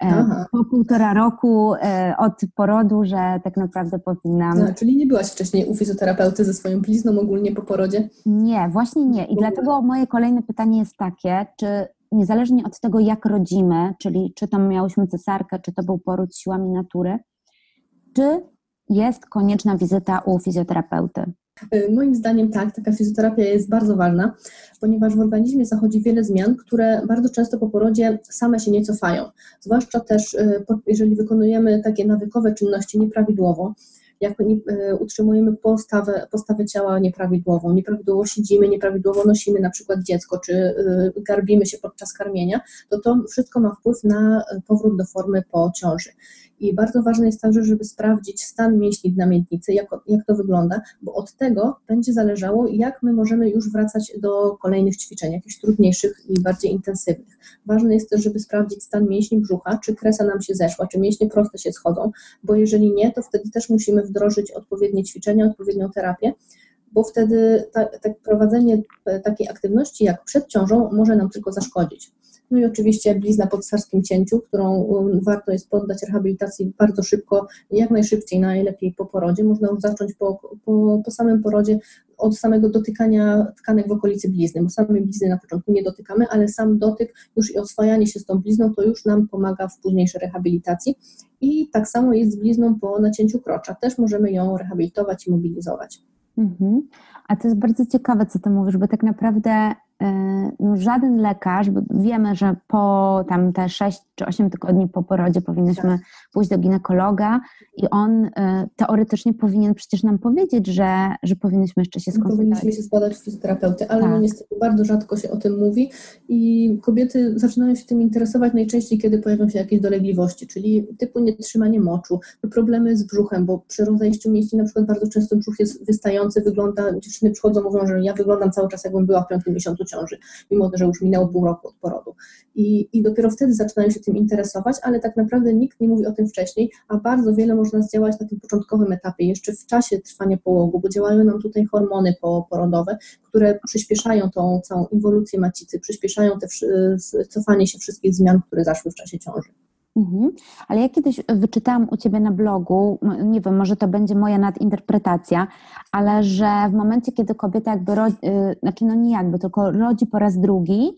[SPEAKER 1] E, Aha. Po półtora roku e, od porodu, że tak naprawdę powinnam.
[SPEAKER 2] No, czyli nie byłaś wcześniej u fizjoterapeuty ze swoją blizną ogólnie po porodzie?
[SPEAKER 1] Nie, właśnie nie. I dlatego moje kolejne pytanie jest takie, czy niezależnie od tego, jak rodzimy, czyli czy to miałyśmy cesarkę, czy to był poród siłami natury, czy jest konieczna wizyta u fizjoterapeuty?
[SPEAKER 2] Y, moim zdaniem tak, taka fizjoterapia jest bardzo ważna, ponieważ w organizmie zachodzi wiele zmian, które bardzo często po porodzie same się nie cofają. Zwłaszcza też, y, jeżeli wykonujemy takie nawykowe czynności nieprawidłowo, jak e, utrzymujemy postawę, postawę ciała nieprawidłową, nieprawidłowo siedzimy, nieprawidłowo nosimy na przykład dziecko, czy e, garbimy się podczas karmienia, to to wszystko ma wpływ na powrót do formy po ciąży. I bardzo ważne jest także, żeby sprawdzić stan mięśni w namiętnicy, jak, jak to wygląda, bo od tego będzie zależało, jak my możemy już wracać do kolejnych ćwiczeń, jakichś trudniejszych i bardziej intensywnych. Ważne jest też, żeby sprawdzić stan mięśni brzucha, czy kresa nam się zeszła, czy mięśnie proste się schodzą, bo jeżeli nie, to wtedy też musimy wdrożyć odpowiednie ćwiczenia, odpowiednią terapię, bo wtedy tak ta, prowadzenie takiej aktywności jak przed ciążą może nam tylko zaszkodzić. No i oczywiście blizna po cesarskim cięciu, którą um, warto jest poddać rehabilitacji bardzo szybko, jak najszybciej, najlepiej po porodzie. Można już zacząć po, po, po samym porodzie od samego dotykania tkanek w okolicy blizny, bo samej blizny na początku nie dotykamy, ale sam dotyk już i oswajanie się z tą blizną to już nam pomaga w późniejszej rehabilitacji. I tak samo jest z blizną po nacięciu krocza. Też możemy ją rehabilitować i mobilizować.
[SPEAKER 1] Mhm. A to jest bardzo ciekawe, co ty mówisz, bo tak naprawdę no, żaden lekarz, bo wiemy, że po tam te 6 czy 8 tygodni po porodzie powinniśmy tak. pójść do ginekologa i on e, teoretycznie powinien przecież nam powiedzieć, że, że powinniśmy jeszcze się skonsultować.
[SPEAKER 2] Powinniśmy się zbadać w fizjoterapeuty, ale no tak. no niestety bardzo rzadko się o tym mówi i kobiety zaczynają się tym interesować najczęściej, kiedy pojawią się jakieś dolegliwości, czyli typu nietrzymanie moczu, problemy z brzuchem, bo przy rozejściu mięśni na przykład bardzo często brzuch jest wystający, wygląda, dziewczyny przychodzą, mówią, że ja wyglądam cały czas jakbym była w piątym miesiącu ciąży, mimo że już minęło pół roku od porodu. I, I dopiero wtedy zaczynają się tym interesować, ale tak naprawdę nikt nie mówi o tym wcześniej, a bardzo wiele można zdziałać na tym początkowym etapie, jeszcze w czasie trwania połogu, bo działają nam tutaj hormony porodowe, które przyspieszają tą całą inwolucję macicy, przyspieszają te cofanie się wszystkich zmian, które zaszły w czasie ciąży.
[SPEAKER 1] Mhm. Ale ja kiedyś wyczytałam u Ciebie na blogu, nie wiem, może to będzie moja nadinterpretacja, ale że w momencie, kiedy kobieta jakby rodzi, y, znaczy no nie jakby, tylko rodzi po raz drugi,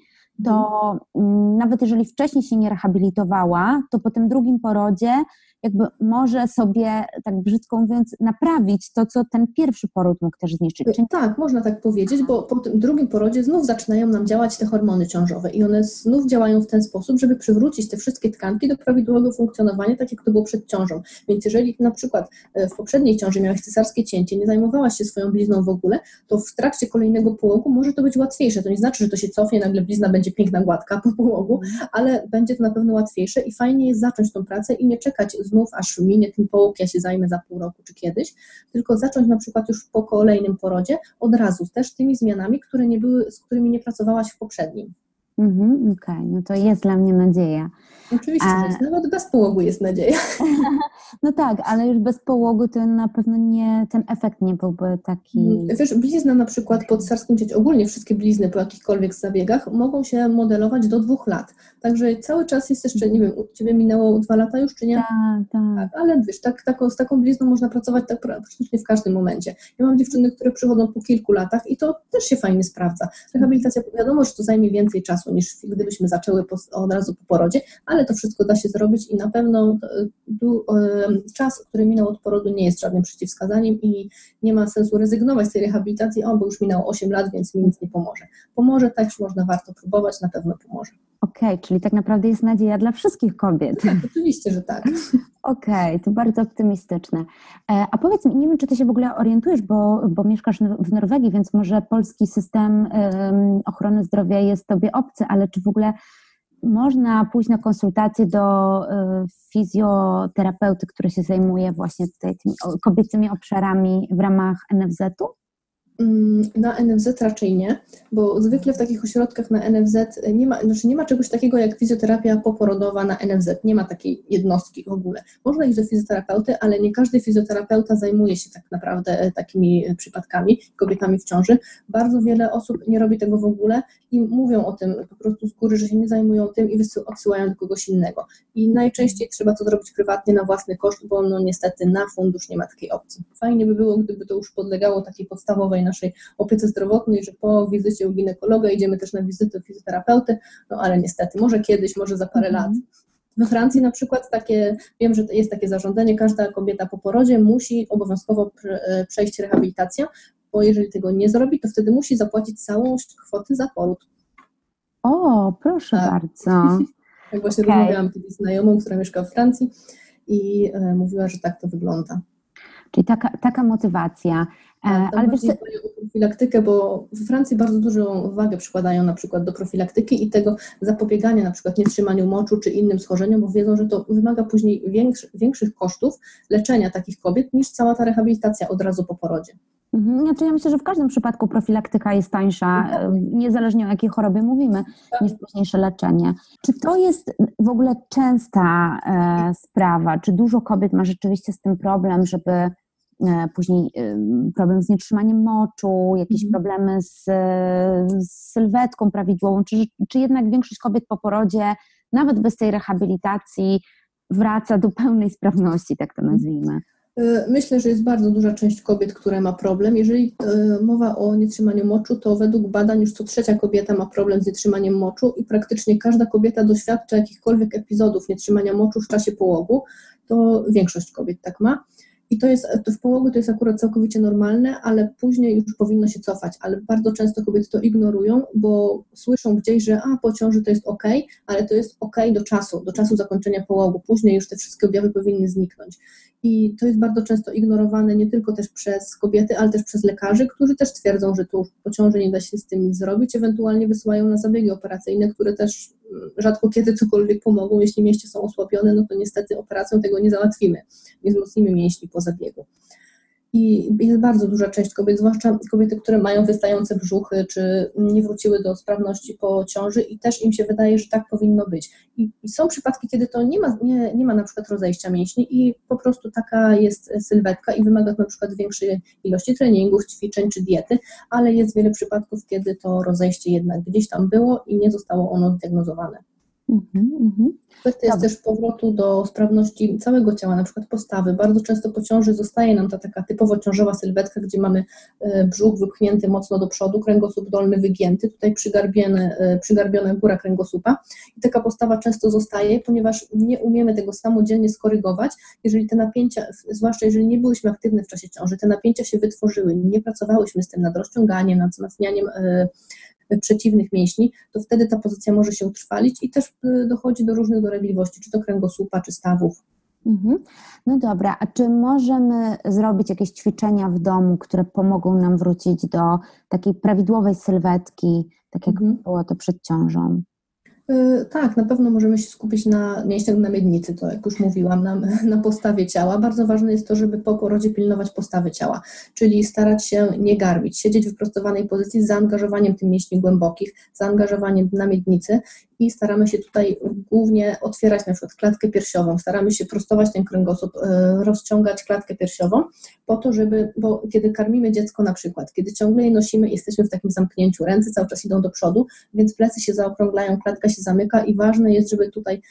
[SPEAKER 1] to mhm. nawet jeżeli wcześniej się nie rehabilitowała, to po tym drugim porodzie jakby może sobie, tak brzydko mówiąc, naprawić to, co ten pierwszy poród mógł też zniszczyć.
[SPEAKER 2] Czy... Tak, można tak powiedzieć, bo po tym drugim porodzie znów zaczynają nam działać te hormony ciążowe i one znów działają w ten sposób, żeby przywrócić te wszystkie tkanki do prawidłowego funkcjonowania, tak jak to było przed ciążą. Więc jeżeli na przykład e, w poprzedniej ciąży miałaś cesarskie cięcie, nie zajmowałaś się swoją blizną w ogóle, to w trakcie kolejnego połogu może to być łatwiejsze. To nie znaczy, że to się cofnie, nagle blizna będzie piękna, gładka po połogu, ale będzie to na pewno łatwiejsze i fajnie jest zacząć tą pracę i nie czekać znów, aż minie ten połóg, ja się zajmę za pół roku czy kiedyś, tylko zacząć na przykład już po kolejnym porodzie od razu, też tymi zmianami, które nie były, z którymi nie pracowałaś w poprzednim.
[SPEAKER 1] Mhm, Okej, okay. no to jest dla mnie nadzieja.
[SPEAKER 2] Oczywiście, A... nawet bez połogu jest nadzieja.
[SPEAKER 1] No tak, ale już bez połogu to na pewno nie, ten efekt nie byłby taki...
[SPEAKER 2] Mm, wiesz, blizna na przykład po cesarskim cięciu, ogólnie wszystkie blizny po jakichkolwiek zabiegach mogą się modelować do dwóch lat. Także cały czas jest jeszcze, nie wiem, u Ciebie minęło dwa lata już, czy nie?
[SPEAKER 1] Tak, tak.
[SPEAKER 2] tak ale wiesz, tak, taką, z taką blizną można pracować tak praktycznie w każdym momencie. Ja mam dziewczyny, które przychodzą po kilku latach i to też się fajnie sprawdza. Rehabilitacja, wiadomo, że to zajmie więcej czasu niż gdybyśmy zaczęły od razu po porodzie, ale to wszystko da się zrobić i na pewno du, czas, który minął od porodu nie jest żadnym przeciwwskazaniem i nie ma sensu rezygnować z tej rehabilitacji, o, bo już minęło 8 lat, więc mi nic nie pomoże. Pomoże, też można, warto próbować, na pewno pomoże.
[SPEAKER 1] Okej, okay, czyli tak naprawdę jest nadzieja dla wszystkich kobiet.
[SPEAKER 2] Tak, oczywiście, że tak.
[SPEAKER 1] Okej, okay, to bardzo optymistyczne. E, a powiedz mi, nie wiem, czy ty się w ogóle orientujesz, bo, bo mieszkasz w Norwegii, więc może polski system ochrony zdrowia jest tobie obcy, ale czy w ogóle można pójść na konsultację do um, fizjoterapeuty, który się zajmuje właśnie tutaj tymi kobiecymi obszarami w ramach NFZ-u?
[SPEAKER 2] Mm, na NFZ raczej nie, bo zwykle w takich ośrodkach na NFZ nie ma, znaczy nie ma czegoś takiego jak fizjoterapia poporodowa na NFZ, nie ma takiej jednostki w ogóle. Można iść do fizjoterapeuty, ale nie każdy fizjoterapeuta zajmuje się tak naprawdę e, takimi e, przypadkami, kobietami w ciąży. Bardzo wiele osób nie robi tego w ogóle i mówią o tym po prostu z góry, że się nie zajmują tym i odsyłają do kogoś innego. I najczęściej trzeba to zrobić prywatnie na własny koszt, bo no niestety na fundusz nie ma takiej opcji. Fajnie by było, gdyby to już podlegało takiej podstawowej naszej opiece zdrowotnej, że po wizycie u ginekologa idziemy też na wizytę fizjoterapeuty, no ale niestety, może kiedyś, może za parę lat. We Francji na przykład takie, wiem, że jest takie zarządzenie, każda kobieta po porodzie musi obowiązkowo e, przejść rehabilitację, bo jeżeli tego nie zrobi, to wtedy musi zapłacić całą kwotę za poród.
[SPEAKER 1] O, proszę tak. bardzo.
[SPEAKER 2] tak właśnie okay. rozmawiałam kiedyś z znajomą, która mieszka w Francji i e, mówiła, że tak to wygląda.
[SPEAKER 3] Czyli taka, taka motywacja.
[SPEAKER 2] E, tak, ale wiesz, o profilaktykę, bo w Francji bardzo dużą wagę przykładają na przykład do profilaktyki i tego zapobiegania na przykład nietrzymaniu moczu czy innym schorzeniom, bo wiedzą, że to wymaga później większy, większych kosztów leczenia takich kobiet niż cała ta rehabilitacja od razu po porodzie.
[SPEAKER 3] Mhm. Znaczy ja myślę, że w każdym przypadku profilaktyka jest tańsza, tak. niezależnie o jakiej chorobie mówimy, tak. niż późniejsze leczenie. Czy to jest w ogóle częsta e, sprawa? Czy dużo kobiet ma rzeczywiście z tym problem, żeby e, później e, problem z nietrzymaniem moczu, jakieś mhm. problemy z, z sylwetką prawidłową, czy, czy jednak większość kobiet po porodzie, nawet bez tej rehabilitacji, wraca do pełnej sprawności, tak to nazwijmy?
[SPEAKER 2] E, myślę, że jest bardzo duża część kobiet, które ma problem. Jeżeli e, mowa o nietrzymaniu moczu, to według badań już co trzecia kobieta ma problem z nietrzymaniem moczu i praktycznie każda kobieta doświadcza jakichkolwiek epizodów nietrzymania moczu w czasie połogu. To większość kobiet tak ma. I to jest, to w połogu to jest akurat całkowicie normalne, ale później już powinno się cofać, ale bardzo często kobiety to ignorują, bo słyszą gdzieś, że a, po ciąży to jest ok, ale to jest ok do czasu, do czasu zakończenia połogu, później już te wszystkie objawy powinny zniknąć. I to jest bardzo często ignorowane nie tylko też przez kobiety, ale też przez lekarzy, którzy też twierdzą, że tu po ciąży nie da się z tym nic zrobić, ewentualnie wysyłają na zabiegi operacyjne, które też mm, rzadko kiedy cokolwiek pomogą. Jeśli mięśnie są osłabione, no to niestety operacją tego nie załatwimy, nie wzmocnimy mięśni po zabiegu. I jest bardzo duża część kobiet, zwłaszcza kobiety, które mają wystające brzuchy, czy nie wróciły do sprawności po ciąży i też im się wydaje, że tak powinno być. I, są przypadki, kiedy to nie ma, nie, nie ma na przykład rozejścia mięśni i po prostu taka jest sylwetka i wymaga to na przykład większej ilości treningów, ćwiczeń czy diety, ale jest wiele przypadków, kiedy to rozejście jednak gdzieś tam było i nie zostało ono zdiagnozowane. Mm-hmm, Kwestia jest też powrotu do sprawności całego ciała, na przykład postawy. Bardzo często po ciąży zostaje nam ta taka typowo ciążowa sylwetka, gdzie mamy e, brzuch wypchnięty mocno do przodu, kręgosłup dolny wygięty, tutaj przygarbione, e, przygarbiona góra kręgosłupa i taka postawa często zostaje, ponieważ nie umiemy tego samodzielnie skorygować. Jeżeli te napięcia, zwłaszcza jeżeli nie byłyśmy aktywne w czasie ciąży, te napięcia się wytworzyły, nie pracowałyśmy z tym nad rozciąganiem, nad wzmacnianiem e, przeciwnych mięśni, to wtedy ta pozycja może się utrwalić i też y, dochodzi do różnych dolegliwości, czy to kręgosłupa, czy stawów.
[SPEAKER 3] Mhm. No dobra, a czy możemy zrobić jakieś ćwiczenia w domu, które pomogą nam wrócić do takiej prawidłowej sylwetki, tak jak mhm. było to przed ciążą?
[SPEAKER 2] Y, tak, na pewno możemy się skupić na mięśniach na miednicy, to jak już mówiłam, na, na postawie ciała. Bardzo ważne jest to, żeby po porodzie pilnować postawy ciała, czyli starać się nie garbić, siedzieć w wyprostowanej pozycji z zaangażowaniem tych mięśni głębokich, zaangażowaniem na miednicy i staramy się tutaj głównie otwierać na przykład klatkę piersiową, staramy się prostować ten kręgosłup, e, rozciągać klatkę piersiową po to, żeby, bo kiedy karmimy dziecko na przykład, kiedy ciągle je nosimy, jesteśmy w takim zamknięciu, ręce cały czas idą do przodu, więc plecy się zaokrąglają, klatka się zamyka i ważne jest, żeby tutaj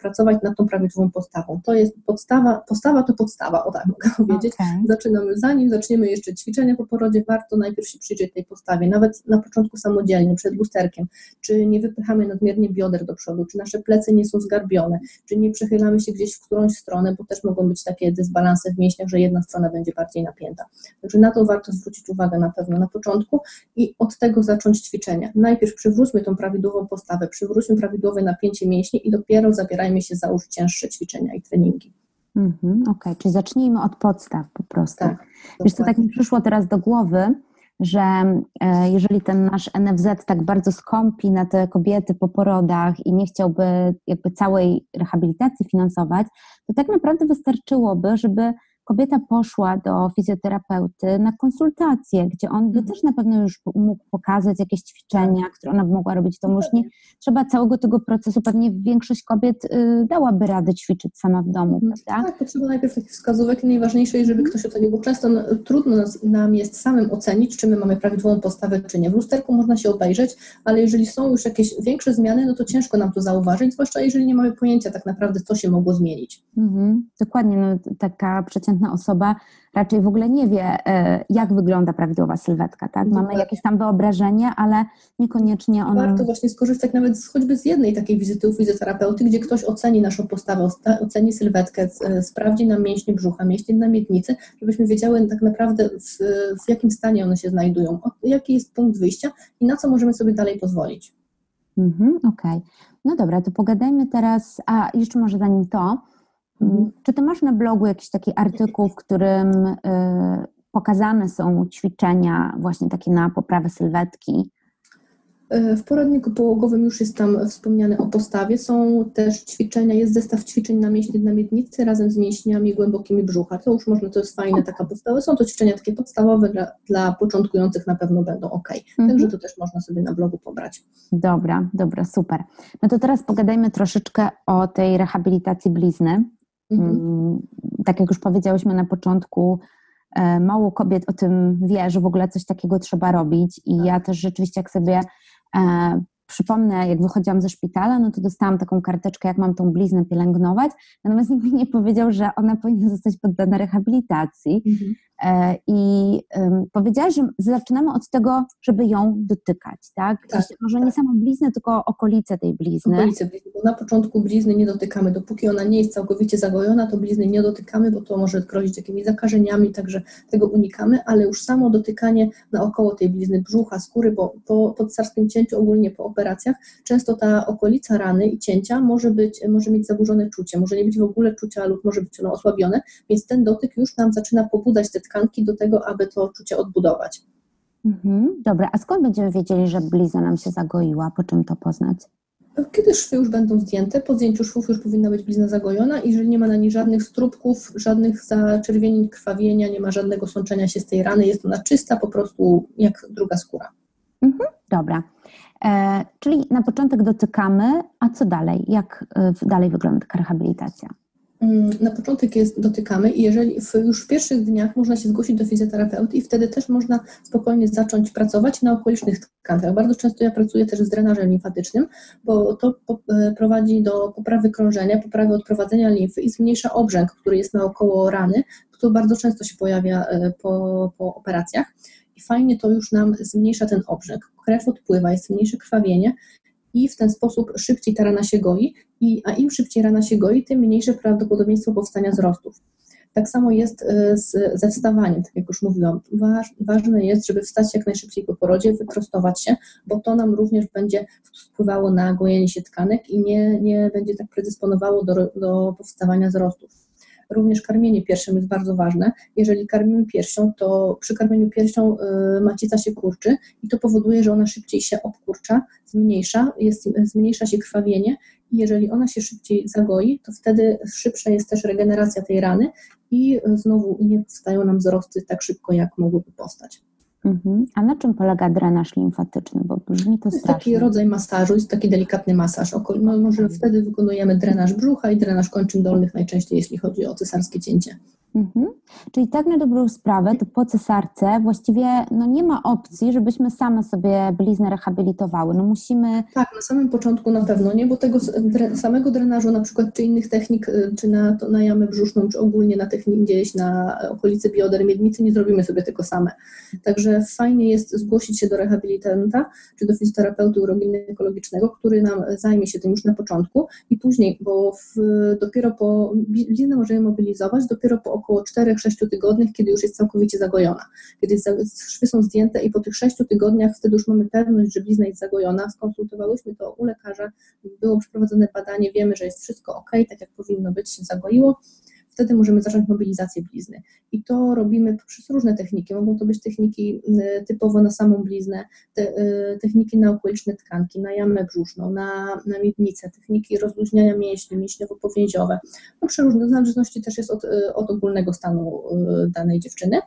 [SPEAKER 2] pracować nad tą prawidłową postawą. To jest podstawa, postawa to podstawa, o tak mogę powiedzieć. Okay. Zaczynamy, zanim zaczniemy jeszcze ćwiczenia po porodzie, warto najpierw się przyjrzeć tej postawie, nawet na początku samodzielnie, przed lusterkiem, czy nie wypychamy nadmiernie bioder do przodu, czy nasze plecy nie są zgarbione, czy nie przechylamy się gdzieś w którąś stronę, bo też mogą być takie dysbalanse w mięśniach, że jedna strona będzie bardziej napięta. Także na to warto zwrócić uwagę na pewno na początku i od tego zacząć ćwiczenia. Najpierw przywróćmy tą prawidłową postawę, przywróćmy prawidłowe napięcie mięśni i dopiero zabierajmy się za już cięższe ćwiczenia i treningi.
[SPEAKER 3] Mhm, Okej, okay. czyli zacznijmy od podstaw po prostu. Tak, Wiesz co, tak mi przyszło teraz do głowy, że e, jeżeli ten nasz NFZ tak bardzo skąpi na te kobiety po porodach i nie chciałby jakby całej rehabilitacji finansować, to tak naprawdę wystarczyłoby, żeby kobieta poszła do fizjoterapeuty na konsultację, gdzie on by mhm. też na pewno już mógł pokazać jakieś ćwiczenia, tak. które ona by mogła robić. To już nie trzeba całego tego procesu, pewnie większość kobiet y, dałaby radę ćwiczyć sama w domu, mhm. prawda?
[SPEAKER 2] Tak, potrzeba najpierw takich wskazówek i najważniejsze jest, żeby mhm. ktoś ocenił, bo często no, trudno nam jest samym ocenić, czy my mamy prawidłową postawę, czy nie. W lusterku można się obejrzeć, ale jeżeli są już jakieś większe zmiany, no to ciężko nam to zauważyć, zwłaszcza jeżeli nie mamy pojęcia tak naprawdę, co się mogło zmienić.
[SPEAKER 3] Mhm. Dokładnie, no, taka przeciętna przeciętna osoba raczej w ogóle nie wie, e, jak wygląda prawidłowa sylwetka, tak? Mamy jakieś tam wyobrażenie, ale niekoniecznie ona...
[SPEAKER 2] Warto właśnie skorzystać nawet z, choćby z jednej takiej wizyty u fizjoterapeuty, gdzie ktoś oceni naszą postawę, oceni sylwetkę, e, sprawdzi nam mięśnie brzucha, mięśnie na miednicy, żebyśmy wiedziały tak naprawdę w, w jakim stanie one się znajdują, jaki jest punkt wyjścia i na co możemy sobie dalej pozwolić.
[SPEAKER 3] Mhm, Okej. Okay. No dobra, to pogadajmy teraz, a jeszcze może zanim to. Czy ty masz na blogu jakiś taki artykuł, w którym y, pokazane są ćwiczenia właśnie takie na poprawę sylwetki?
[SPEAKER 2] E, w poradniku połogowym już jest tam wspomniane o postawie. Są też ćwiczenia, jest zestaw ćwiczeń na mięśnie na miednicy razem z mięśniami głębokimi brzucha. To już można, to jest fajne, taka podstawa. Są to ćwiczenia takie podstawowe dla, dla początkujących na pewno będą ok. Mhm. Także to też można sobie na blogu pobrać.
[SPEAKER 3] Dobra, dobra, super. No to teraz pogadajmy troszeczkę o tej rehabilitacji blizny. Mhm. Mm, tak jak już powiedziałyśmy na początku, e, mało kobiet o tym wie, że w ogóle coś takiego trzeba robić i tak. ja też rzeczywiście jak sobie E, przypomnę, jak wychodziłam ze szpitala, no to dostałam taką karteczkę, jak mam tą bliznę pielęgnować, natomiast nikt mi nie powiedział, że ona powinna zostać poddana rehabilitacji. Mhm. E, I powiedziałaś, że zaczynamy od tego, żeby ją dotykać, tak? tak może tak. nie samą bliznę, tylko okolice tej blizny.
[SPEAKER 2] Okolice blizny, bo na początku blizny nie dotykamy. Dopóki ona nie jest całkowicie zagojona, to blizny nie dotykamy, bo to może grozić jakimiś zakażeniami, także tego unikamy, ale już samo dotykanie naokoło tej blizny, brzucha, skóry, bo po podcarskim cięciu, ogólnie po operacjach, często ta okolica rany i cięcia może, być, może mieć zaburzone czucie, może nie być w ogóle czucia lub może być ono osłabione, więc ten dotyk już nam zaczyna pobudzać te tkanki do tego, aby to odczucie odbudować.
[SPEAKER 3] Mhm, dobra, a skąd będziemy wiedzieli, że blizna nam się zagoiła? Po czym to poznać?
[SPEAKER 2] Kiedy szwy już będą zdjęte, po zdjęciu szwów już powinna być blizna zagojona i jeżeli nie ma na niej żadnych strupków, żadnych zaczerwienień, krwawienia, nie ma żadnego sączenia się z tej rany, jest ona czysta, po prostu jak druga skóra.
[SPEAKER 3] Mhm, dobra. E, czyli na początek dotykamy, a co dalej? Jak e, dalej wygląda taka rehabilitacja?
[SPEAKER 2] Mm, na początek jest dotykamy i jeżeli w, już w pierwszych dniach można się zgłosić do fizjoterapeuty i wtedy też można spokojnie zacząć pracować na okolicznych tkankach. Bardzo często ja pracuję też z drenażem limfatycznym, bo to e, prowadzi do poprawy krążenia, poprawy odprowadzenia limfy i zmniejsza obrzęk, który jest naokoło rany, który bardzo często się pojawia e, po, po operacjach i fajnie to już nam zmniejsza ten obrzęk. Krew odpływa, jest mniejsze krwawienie i w ten sposób szybciej ta rana się goi, i, a im szybciej rana się goi, tym mniejsze prawdopodobieństwo powstania wzrostów. Tak samo jest e, z, ze wstawaniem, tak jak już mówiłam. Waż, ważne jest, żeby wstać jak najszybciej po porodzie, wyprostować się, bo to nam również będzie wpływało na gojenie się tkanek i nie, nie będzie tak predysponowało do, do powstawania wzrostów. Również karmienie piersią jest bardzo ważne. Jeżeli karmimy piersią, to przy karmieniu piersią y, macica się kurczy i to powoduje, że ona szybciej się obkurcza, zmniejsza, jest, zmniejsza się krwawienie i jeżeli ona się szybciej zagoi, to wtedy szybsza jest też regeneracja tej rany i znowu nie powstają nam wzrosty tak szybko, jak mogłyby powstać.
[SPEAKER 3] Mhm. A na czym polega drenaż limfatyczny? Bo brzmi to strasznie.
[SPEAKER 2] Taki rodzaj masażu, jest taki delikatny masaż. No, może wtedy wykonujemy drenaż brzucha i drenaż kończyn dolnych najczęściej, jeśli chodzi o cesarskie cięcie.
[SPEAKER 3] Mhm. Czyli tak na dobrą sprawę, to po cesarce właściwie no nie ma opcji, żebyśmy same sobie bliznę rehabilitowały. No musimy...
[SPEAKER 2] Tak, na samym początku na pewno nie, bo tego samego drenażu na przykład, czy innych technik, y, czy na, to, na jamę brzuszną, czy ogólnie na technik gdzieś na okolicy bioder, miednicy, nie zrobimy sobie tego same. Także fajnie jest zgłosić się do rehabilitanta, czy do fizjoterapeuty uroginekologicznego, który nam zajmie się tym już na początku i później, bo w, dopiero po, bliznę możemy mobilizować dopiero po około 4-6 tygodniach, kiedy już jest całkowicie zagojona. Kiedy szwy są zdjęte i po tych 6 tygodniach wtedy już mamy pewność, że blizna jest zagojona. Skonsultowałyśmy to u lekarza, było przeprowadzone badanie, wiemy, że jest wszystko ok, tak jak powinno być, się zagoiło wtedy możemy zacząć mobilizację blizny. I to robimy przez różne techniki. Mogą to być techniki y, typowo na samą bliznę, te, y, techniki na okoliczne tkanki, na jamę brzuszną, na, na miednicę, techniki rozluźniania mięśni, mięśniowo-powięziowe. No, przeróżne, w zależności też jest od, y, od ogólnego stanu danej dziewczyny.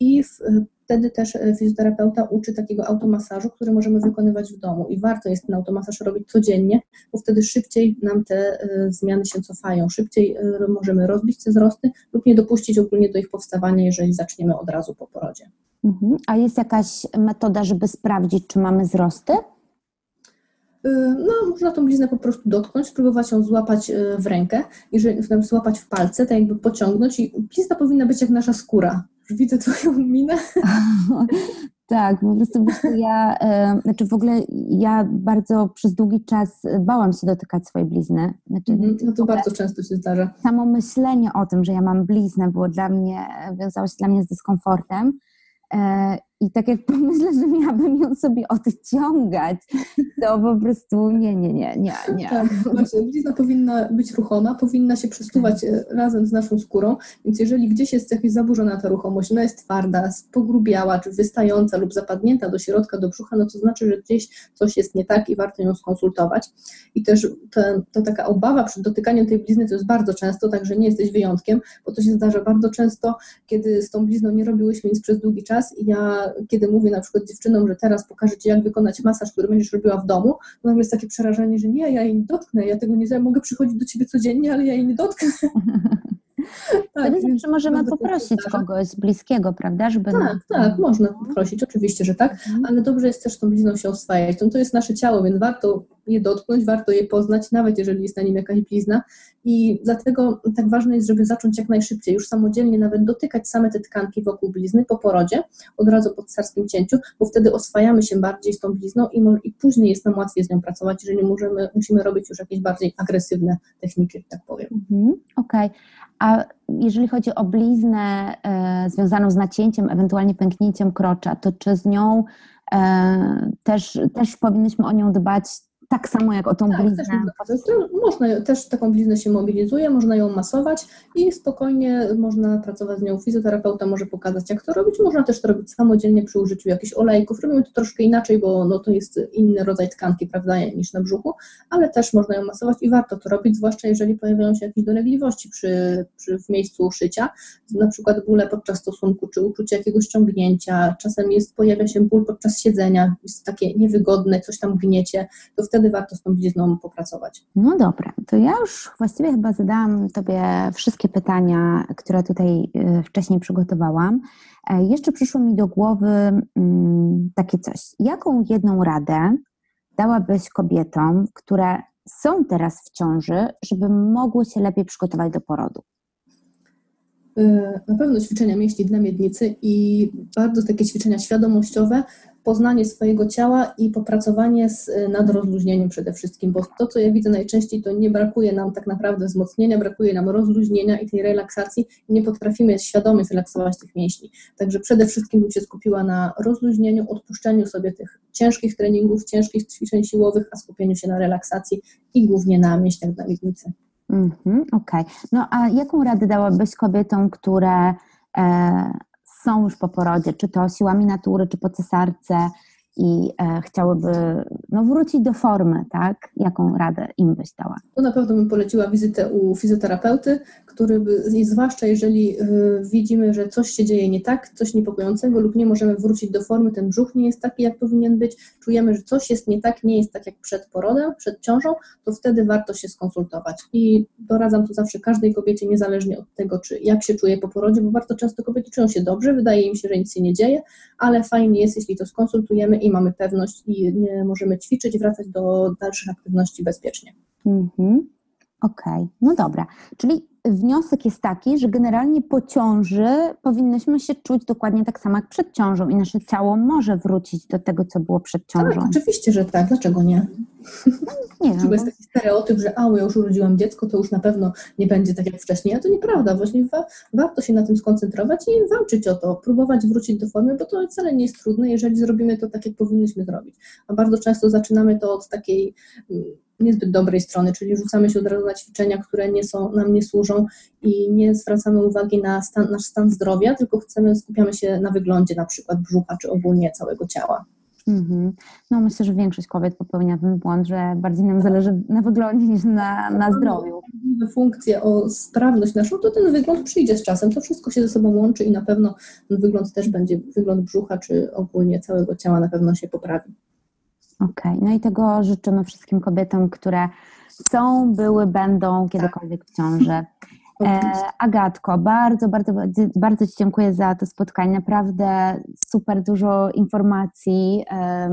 [SPEAKER 2] I w, wtedy też e, fizjoterapeuta uczy takiego automasażu, który możemy wykonywać w domu i warto jest ten automasaż robić codziennie, bo wtedy szybciej nam te e, zmiany się cofają, szybciej e, możemy rozbić te wzrosty lub nie dopuścić ogólnie do ich powstawania, jeżeli zaczniemy od razu po porodzie.
[SPEAKER 3] Mhm. A jest jakaś metoda, żeby sprawdzić, czy mamy wzrosty?
[SPEAKER 2] No, można tą bliznę po prostu dotknąć, spróbować ją złapać w rękę, jeżeli złapać w palce, tak jakby pociągnąć i blizna powinna być jak nasza skóra, widzę twoją minę.
[SPEAKER 3] Tak, po prostu ja, e, znaczy w ogóle ja bardzo przez długi czas bałam się dotykać swojej blizny. Znaczy,
[SPEAKER 2] mm, no to bardzo często się zdarza.
[SPEAKER 3] Samo myślenie o tym, że ja mam bliznę było dla mnie, wiązało się dla mnie z dyskomfortem. E, i tak jak pomyślę, że miałabym ją sobie odciągać, to po prostu nie, nie, nie, nie, nie.
[SPEAKER 2] Tak, właśnie, blizna powinna być ruchoma, powinna się przestuwać tak. e, razem z naszą skórą, więc jeżeli gdzieś jest jakaś zaburzona ta ruchomość, ona jest twarda, pogrubiała, czy wystająca lub zapadnięta do środka, do brzucha, no to znaczy, że gdzieś coś jest nie tak i warto ją skonsultować. I też to, to taka obawa przed dotykaniem tej blizny to jest bardzo często, także nie jesteś wyjątkiem, bo to się zdarza bardzo często, kiedy z tą blizną nie robiłyśmy nic przez długi czas i ja, kiedy mówię na przykład dziewczynom, że teraz pokażę Ci, jak wykonać masaż, który będziesz robiła w domu, to nagle jest takie przerażenie, że nie, ja jej nie dotknę, ja tego nie zrobię, mogę przychodzić do Ciebie codziennie, ale ja jej nie dotknę.
[SPEAKER 3] tak, Wtedy zawsze możemy poprosić kogoś bliskiego, prawda?
[SPEAKER 2] Żeby tak, tak, można poprosić, oczywiście, że tak, mhm. ale dobrze jest też z tą blizną się oswajać. To, to jest nasze ciało, więc warto je dotknąć, warto je poznać, nawet jeżeli jest na nim jakaś blizna. I dlatego tak ważne jest, żeby zacząć jak najszybciej, już samodzielnie nawet dotykać same te tkanki wokół blizny po porodzie, od razu po cesarskim cięciu, bo wtedy oswajamy się bardziej z tą blizną i, i później jest nam łatwiej z nią pracować, jeżeli możemy, musimy robić już jakieś bardziej agresywne techniki, że tak powiem.
[SPEAKER 3] Mhm, Okej. Okay. A jeżeli chodzi o bliznę e, związaną z nacięciem, ewentualnie pęknięciem krocza, to czy z nią e, też, też powinniśmy o nią dbać tak samo jak o tą tak, bliznę.
[SPEAKER 2] Też można, też taką bliznę się mobilizuje, można ją masować i spokojnie można pracować z nią. Fizjoterapeuta może pokazać, jak to robić. Można też to robić samodzielnie przy użyciu jakichś olejków. Robimy to troszkę inaczej, bo no, to jest inny rodzaj tkanki, prawda, niż na brzuchu, ale też można ją masować i warto to robić, zwłaszcza jeżeli pojawiają się jakieś dolegliwości przy, przy, w miejscu szycia, na przykład bóle podczas stosunku, czy uczucie jakiegoś ciągnięcia, czasem jest, pojawia się ból podczas siedzenia, jest takie niewygodne, coś tam gniecie, to wtedy wtedy warto z tą blizną popracować.
[SPEAKER 3] No dobra, to ja już właściwie chyba zadałam Tobie wszystkie pytania, które tutaj y, wcześniej przygotowałam. E, jeszcze przyszło mi do głowy mm, takie coś. Jaką jedną radę dałabyś kobietom, które są teraz w ciąży, żeby mogły się lepiej przygotować do porodu?
[SPEAKER 2] Y, na pewno ćwiczenia mięśni dla miednicy i bardzo takie ćwiczenia świadomościowe, poznanie swojego ciała i popracowanie z, y, nad rozluźnieniem przede wszystkim, bo to, co ja widzę najczęściej, to nie brakuje nam tak naprawdę wzmocnienia, brakuje nam rozluźnienia i tej relaksacji nie potrafimy świadomie zrelaksować tych mięśni. Także przede wszystkim bym się skupiła na rozluźnieniu, odpuszczeniu sobie tych ciężkich treningów, ciężkich ćwiczeń siłowych, a skupieniu się na relaksacji i głównie na mięśniach dla miednicy.
[SPEAKER 3] Mm-hmm, Okej. Okay. No a jaką radę dałabyś kobietom, które e, są już po porodzie, czy to siłami natury, czy po cesarce i e, chciałyby no, wrócić do formy, tak? Jaką radę im byś dała?
[SPEAKER 2] To na pewno bym poleciła wizytę u fizjoterapeuty, który by, zwłaszcza jeżeli y, widzimy, że coś się dzieje nie tak, coś niepokojącego lub nie możemy wrócić do formy, ten brzuch nie jest taki, jak powinien być, czujemy, że coś jest nie tak, nie jest tak jak przed porodem, przed ciążą, to wtedy warto się skonsultować. I doradzam to zawsze każdej kobiecie, niezależnie od tego, czy jak się czuje po porodzie, bo bardzo często kobiety czują się dobrze, wydaje im się, że nic się nie dzieje, ale fajnie jest, jeśli to skonsultujemy i mamy pewność i nie możemy ćwiczyć, wracać do dalszych aktywności bezpiecznie.
[SPEAKER 3] Mhm. Okej, okay. no dobra. Czyli wniosek jest taki, że generalnie po ciąży powinnyśmy się czuć dokładnie tak samo jak przed ciążą i nasze ciało może wrócić do tego, co było przed ciążą.
[SPEAKER 2] Tak, oczywiście, że tak. Dlaczego nie? Nie wiem. Jest taki stereotyp, że a, ja już urodziłam dziecko, to już na pewno nie będzie tak jak wcześniej. A to nieprawda. Właśnie wa warto się na tym skoncentrować i walczyć o to, próbować wrócić do formy, bo to wcale nie jest trudne, jeżeli zrobimy to tak, jak powinniśmy zrobić. A bardzo często zaczynamy to od takiej mm, niezbyt dobrej strony, czyli rzucamy się od razu na ćwiczenia, które nie są, nam nie służą i nie zwracamy uwagi na stan, nasz stan zdrowia, tylko chcemy, skupiamy się na wyglądzie na przykład brzucha czy ogólnie całego ciała.
[SPEAKER 3] Mm-hmm. No myślę, że większość kobiet popełnia ten błąd, że bardziej nam zależy na wyglądzie niż na, na zdrowiu.
[SPEAKER 2] Funkcję o sprawność naszą, to ten wygląd przyjdzie z czasem. To wszystko się ze sobą łączy i na pewno ten wygląd też będzie, wygląd brzucha czy ogólnie całego ciała na pewno się poprawi.
[SPEAKER 3] Okej, okay. no i tego życzymy wszystkim kobietom, które są, były, będą kiedykolwiek w ciąży. E, Agatko, bardzo, bardzo, bardzo Ci dziękuję za to spotkanie. Naprawdę super dużo informacji.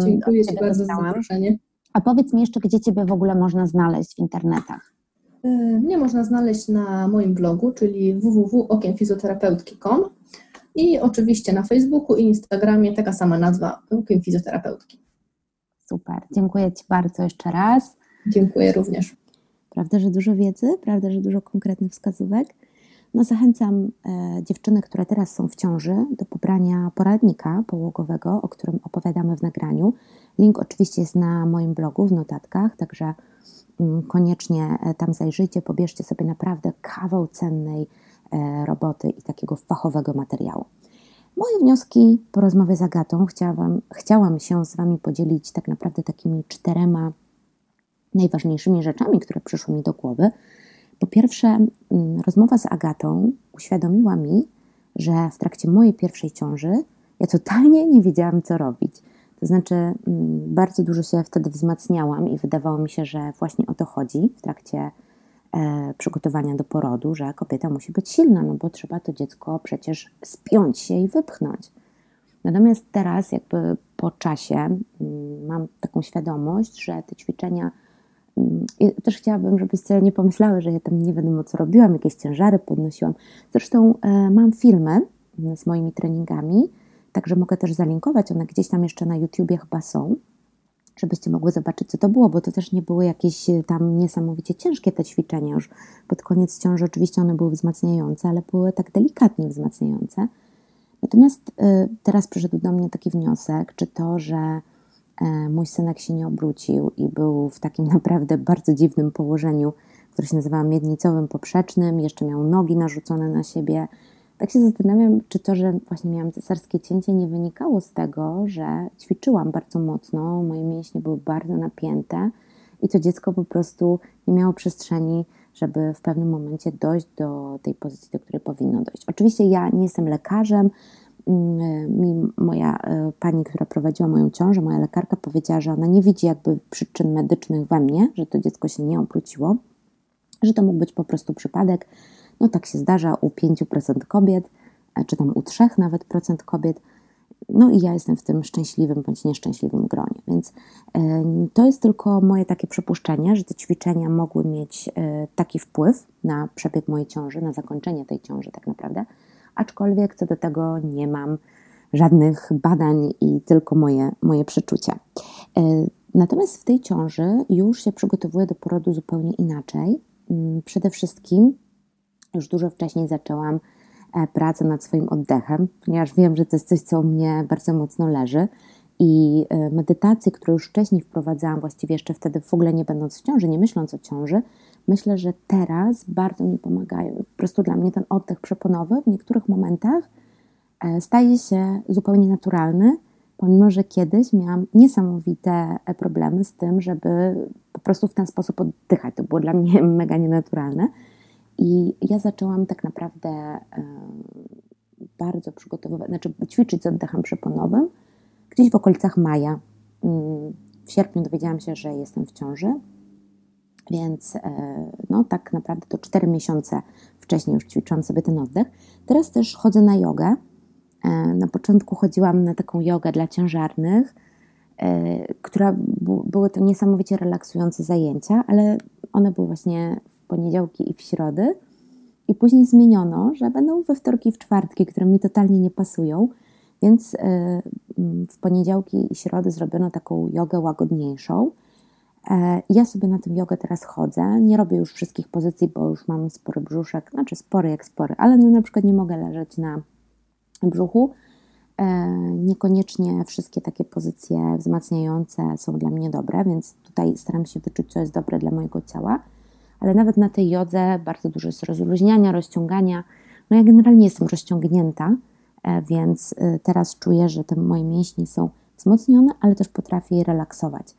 [SPEAKER 2] Dziękuję Ci bardzo dostałam. za zaproszenie.
[SPEAKER 3] A powiedz mi jeszcze, gdzie Ciebie w ogóle można znaleźć w internetach?
[SPEAKER 2] E, mnie można znaleźć na moim blogu, czyli www.okiemfizjoterapeutki.com i oczywiście na Facebooku i Instagramie taka sama nazwa Okiem Fizjoterapeutki.
[SPEAKER 3] Super. Dziękuję Ci bardzo jeszcze raz.
[SPEAKER 2] Dziękuję również.
[SPEAKER 3] Prawda, że dużo wiedzy, prawda, że dużo konkretnych wskazówek.
[SPEAKER 1] No, zachęcam e, dziewczyny, które teraz są w ciąży, do pobrania poradnika połogowego, o którym opowiadamy w nagraniu. Link oczywiście jest na moim blogu w notatkach, także mm, koniecznie e, tam zajrzyjcie, pobierzcie sobie naprawdę kawał cennej e, roboty i takiego fachowego materiału. Moje wnioski po rozmowie z Agatą chciałam, chciałam się z Wami podzielić tak naprawdę takimi czterema najważniejszymi rzeczami, które przyszły mi do głowy. Po pierwsze, mm, rozmowa z Agatą uświadomiła mi, że w trakcie mojej pierwszej ciąży ja totalnie nie wiedziałam, co robić. To znaczy, mm, bardzo dużo się wtedy wzmacniałam i wydawało mi się, że właśnie o to chodzi w trakcie przygotowania do porodu, że kobieta musi być silna, no bo trzeba to dziecko przecież spiąć się i wypchnąć. Natomiast teraz, jakby po czasie, mm, mam taką świadomość, że te ćwiczenia i też chciałabym, żebyście nie pomyślały, że ja tam nie wiadomo co robiłam, jakieś ciężary podnosiłam. Zresztą e, mam filmy z moimi treningami, także mogę też zalinkować, one gdzieś tam jeszcze na YouTubie chyba są, żebyście mogły zobaczyć, co to było, bo to też nie były jakieś e, tam niesamowicie ciężkie te ćwiczenia już. Pod koniec ciąży oczywiście one były wzmacniające, ale były tak delikatnie wzmacniające. Natomiast e, teraz przyszedł do mnie taki wniosek, czy to, że E, mój synek się nie obrócił i był w takim naprawdę bardzo dziwnym położeniu, które się nazywa miednicowym poprzecznym, jeszcze miał nogi narzucone na siebie. Tak się zastanawiam, czy to, że właśnie miałam cesarskie cięcie, nie wynikało z tego, że ćwiczyłam bardzo mocno, moje mięśnie były bardzo napięte i to dziecko po prostu nie miało przestrzeni, żeby w pewnym momencie dojść do tej pozycji, do której powinno dojść. Oczywiście ja nie jestem lekarzem, mi moja e, pani, która prowadziła moją ciążę, moja lekarka powiedziała, że ona nie widzi jakby przyczyn medycznych we mnie, że to dziecko się nie obróciło, że to mógł być po prostu przypadek. No tak się zdarza u 5% kobiet, e, czy tam u 3 nawet procent kobiet. No i ja jestem w tym szczęśliwym bądź nieszczęśliwym gronie. Więc e, to jest tylko moje takie przypuszczenie, że te ćwiczenia mogły mieć taki wpływ na przebieg mojej ciąży, na zakończenie tej ciąży tak naprawdę aczkolwiek co do tego nie mam żadnych badań i tylko moje, moje przeczucia. E, natomiast w tej ciąży już się przygotowuję do porodu zupełnie inaczej. Mm, przede wszystkim już dużo wcześniej zaczęłam e, pracę nad swoim oddechem, ponieważ wiem, że to jest coś, co mnie bardzo mocno leży. I e, medytacje, które już wcześniej wprowadzałam, właściwie jeszcze wtedy w ogóle nie będąc w ciąży, nie myśląc o ciąży, myślę, że teraz bardzo mi pomagają. Po prostu dla mnie ten oddech przeponowy w niektórych momentach e, staje się zupełnie naturalny, pomimo że kiedyś miałam niesamowite problemy z tym, żeby po prostu w ten sposób oddychać. To było dla mnie mega nienaturalne. I ja zaczęłam tak naprawdę bardzo przygotowywać, znaczy ćwiczyć z oddechem przeponowym gdzieś w okolicach maja. Mm, w sierpniu dowiedziałam się, że jestem w ciąży. Więc e, no, tak naprawdę to 4 miesiące wcześniej już ćwiczyłam sobie ten oddech. Teraz też chodzę na jogę. E, na początku chodziłam na taką jogę dla ciężarnych, e, która były to niesamowicie relaksujące zajęcia, ale one były właśnie poniedziałki i w środy. I później zmieniono, że będą we wtorki w czwartki, które mi totalnie nie pasują. Więc w poniedziałki i środy zrobiono taką jogę łagodniejszą E, ja sobie na tym jogę teraz chodzę. Nie robię już wszystkich pozycji, bo już mam spory brzuszek, znaczy spory jak spory, ale no na przykład nie mogę leżeć na brzuchu. E, niekoniecznie wszystkie takie pozycje wzmacniające są dla mnie dobre, więc tutaj staram się wyczuć, co jest dobre dla mojego ciała. Ale nawet na tej jodze bardzo dużo jest rozluźniania, rozciągania. No ja generalnie jestem rozciągnięta, e, więc teraz czuję, że te moje mięśnie są wzmocnione, ale też potrafię je relaksować.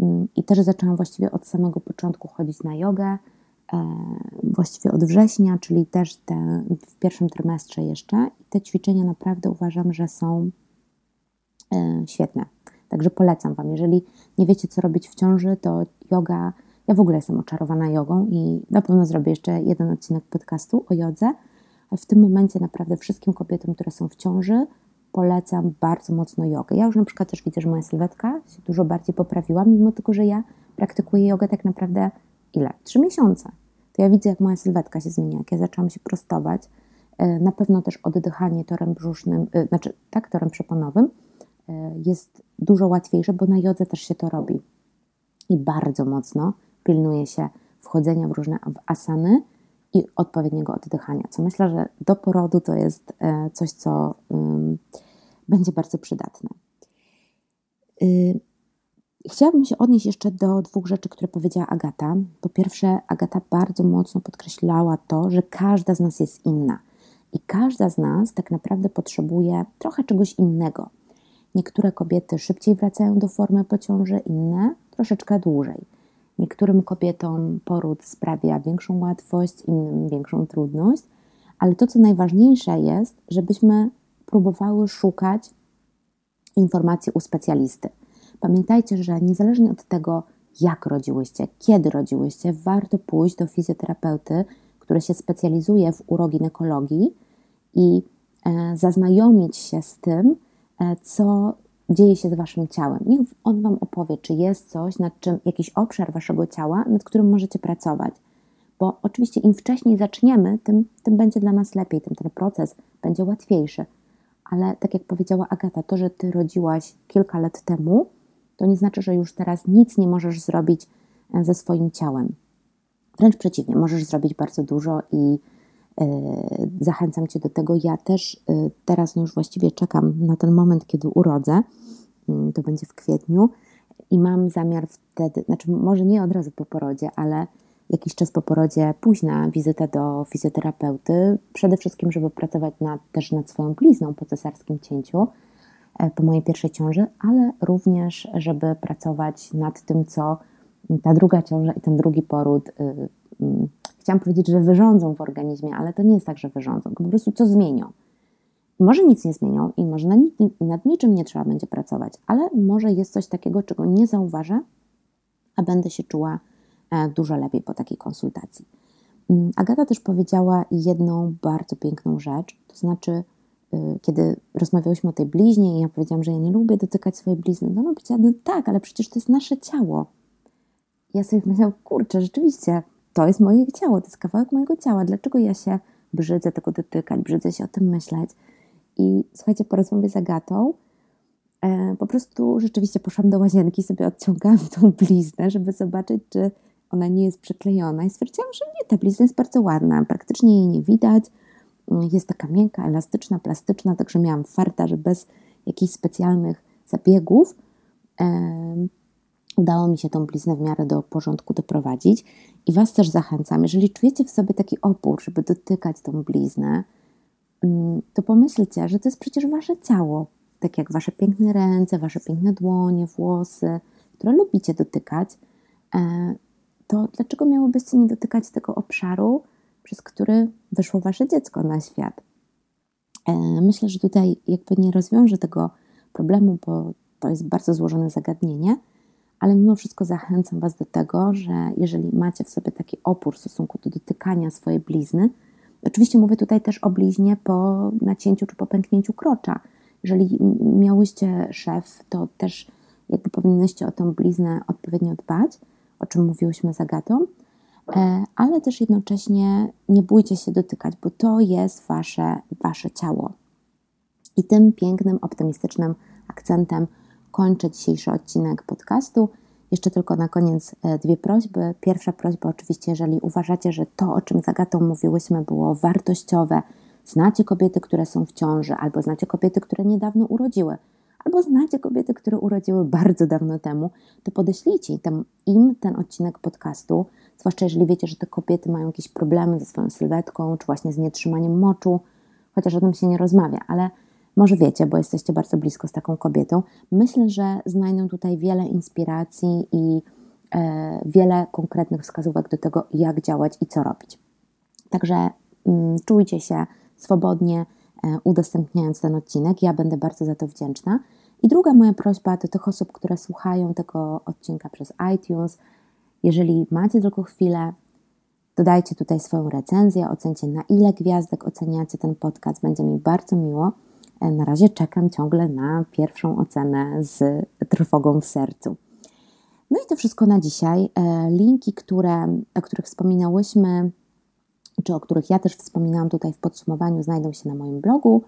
[SPEAKER 1] Mm, I też zaczęłam właściwie od samego początku chodzić na jogę, e, właściwie od września, czyli też te, w pierwszym trymestrze jeszcze. I te ćwiczenia naprawdę uważam, że są e, świetne. Także polecam Wam. Jeżeli nie wiecie, co robić w ciąży, to yoga. Ja w ogóle jestem oczarowana jogą i na pewno zrobię jeszcze jeden odcinek podcastu o jodze. W tym momencie naprawdę wszystkim kobietom, które są w ciąży, polecam bardzo mocno jogę. Ja już na przykład też widzę, że moja sylwetka się dużo bardziej poprawiła, mimo tego, że ja praktykuję jogę tak naprawdę ile? Trzy miesiące. To ja widzę, jak moja sylwetka się zmienia, jak ja zaczęłam się prostować. E, na pewno też oddychanie torem brzusznym, e, znaczy tak, torem przeponowym e, jest dużo łatwiejsze, bo na jodze też się to robi. I bardzo mocno pilnuje się wchodzenia w różne asany i odpowiedniego oddychania, co myślę, że do porodu to jest e, coś, co będzie bardzo przydatne. Y, chciałabym się odnieść jeszcze do dwóch rzeczy, które powiedziała Agata. Po pierwsze, Agata bardzo mocno podkreślała to, że każda z nas jest inna i każda z nas tak naprawdę potrzebuje trochę czegoś innego. Niektóre kobiety szybciej wracają do formy po ciąży, inne troszeczkę dłużej. Niektórym kobietom poród sprawia większą łatwość, innym większą trudność, ale to, co najważniejsze jest, żebyśmy próbowały szukać informacji u specjalisty. Pamiętajcie, że niezależnie od tego, jak rodziłyście, kiedy rodziłyście, warto pójść do fizjoterapeuty, który się specjalizuje w uroginekologii i e, zaznajomić się z tym, e, co dzieje się z waszym ciałem. Niech on wam opowie, czy jest coś, nad czym jakiś obszar waszego ciała, nad którym możecie pracować. Bo oczywiście im wcześniej zaczniemy, tym, tym będzie dla nas lepiej, tym ten proces będzie łatwiejszy. Ale tak jak powiedziała Agata, to, że ty rodziłaś kilka lat temu, to nie znaczy, że już teraz nic nie możesz zrobić e, ze swoim ciałem. Wręcz przeciwnie, możesz zrobić bardzo dużo i zachęcam Cię do tego. Ja też yy, teraz no już właściwie czekam na ten moment, kiedy urodzę. Yy, to będzie w kwietniu i mam zamiar wtedy, znaczy może nie od razu po porodzie, ale jakiś czas po porodzie pójść na wizytę do fizjoterapeuty, przede wszystkim, żeby pracować nad, też nad swoją blizną po cesarskim cięciu, e, po mojej pierwszej ciąży, ale również, żeby pracować nad tym, co ta druga ciąża i ten drugi poród, yy, chciałam powiedzieć, że wyrządzą w organizmie, ale to nie jest tak, że wyrządzą, po prostu co zmienią. Może nic nie zmienią i może nad, nad niczym nie trzeba będzie pracować, ale może jest coś takiego, czego nie zauważę, a będę się czuła E, dużo lepiej po takiej konsultacji. Mm, Agata też powiedziała jedną bardzo piękną rzecz, to znaczy, y, kiedy rozmawiałyśmy o tej bliźnie i ja powiedziałam, że ja nie lubię dotykać swojej blizny, no, powiedziała, no tak, ale przecież to jest nasze ciało. Ja sobie myślałam, kurczę, rzeczywiście, to jest moje ciało, to jest kawałek mojego ciała, dlaczego ja się brzydzę tego dotykać, brzydzę się o tym myśleć. I słuchajcie, po rozmowie z Agatą, e, po prostu rzeczywiście poszłam do łazienki, sobie odciągałam tą bliznę, żeby zobaczyć, czy ona nie jest przyklejona. I stwierdziłam, że nie, ta blizna jest bardzo ładna, praktycznie jej nie widać, jest taka miękka, elastyczna, plastyczna, także miałam farta, że bez jakichś specjalnych zabiegów udało mi się tą bliznę w miarę do porządku doprowadzić i Was też zachęcam, jeżeli czujecie w sobie taki opór, żeby dotykać tą bliznę, um, to pomyślcie, że to jest przecież Wasze ciało, tak jak Wasze piękne ręce, Wasze piękne dłonie, włosy, które lubicie dotykać, e, to dlaczego miałobyście nie dotykać tego obszaru, przez który wyszło wasze dziecko na świat? E, myślę, że tutaj jakby nie rozwiążę tego problemu, bo to jest bardzo złożone zagadnienie, ale mimo wszystko zachęcam Was do tego, że jeżeli macie w sobie taki opór w stosunku do dotykania swojej blizny, oczywiście mówię tutaj też o bliźnie po nacięciu czy po pęknięciu krocza. Jeżeli miałyście szef, to też jakby powinnyście o tę bliznę odpowiednio dbać o czym mówiłyśmy z Agatą, e, ale też jednocześnie nie bójcie się dotykać, bo to jest wasze, wasze ciało. I tym pięknym, optymistycznym akcentem kończę dzisiejszy odcinek podcastu. Jeszcze tylko na koniec e, dwie prośby. Pierwsza prośba, oczywiście, jeżeli uważacie, że to, o czym z mówiłyśmy, było wartościowe, znacie kobiety, które są w ciąży, albo znacie kobiety, które niedawno urodziły, albo znacie kobiety, które urodziły bardzo dawno temu, to podeślijcie im ten odcinek podcastu, zwłaszcza jeżeli wiecie, że te kobiety mają jakieś problemy ze swoją sylwetką, czy właśnie z nietrzymaniem moczu, chociaż o tym się nie rozmawia, ale może wiecie, bo jesteście bardzo blisko z taką kobietą. Myślę, że znajdą tutaj wiele inspiracji i e, wiele konkretnych wskazówek do tego, jak działać i co robić. Także mm, czujcie się swobodnie, e, udostępniając ten odcinek. Ja będę bardzo za to wdzięczna. I druga moja prośba do tych osób, które słuchają tego odcinka przez iTunes, jeżeli macie tylko chwilę, dodajcie tutaj swoją recenzję, ocencie na ile gwiazdek oceniacie ten podcast, będzie mi bardzo miło. Na razie czekam ciągle na pierwszą ocenę z trwogą w sercu. No i to wszystko na dzisiaj. E, linki, które, o których wspominałyśmy, czy o których ja też wspominałam tutaj w podsumowaniu, znajdą się na moim blogu.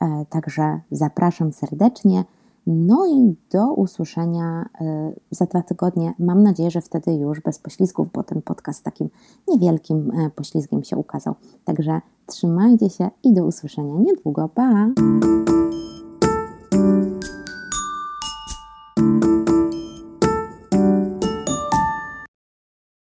[SPEAKER 1] E, także zapraszam serdecznie. No i do usłyszenia e, za dwa tygodnie. Mam nadzieję, że wtedy już bez poślizgów, bo ten podcast takim niewielkim e, poślizgiem się ukazał. Także trzymajcie się i do usłyszenia niedługo. Pa!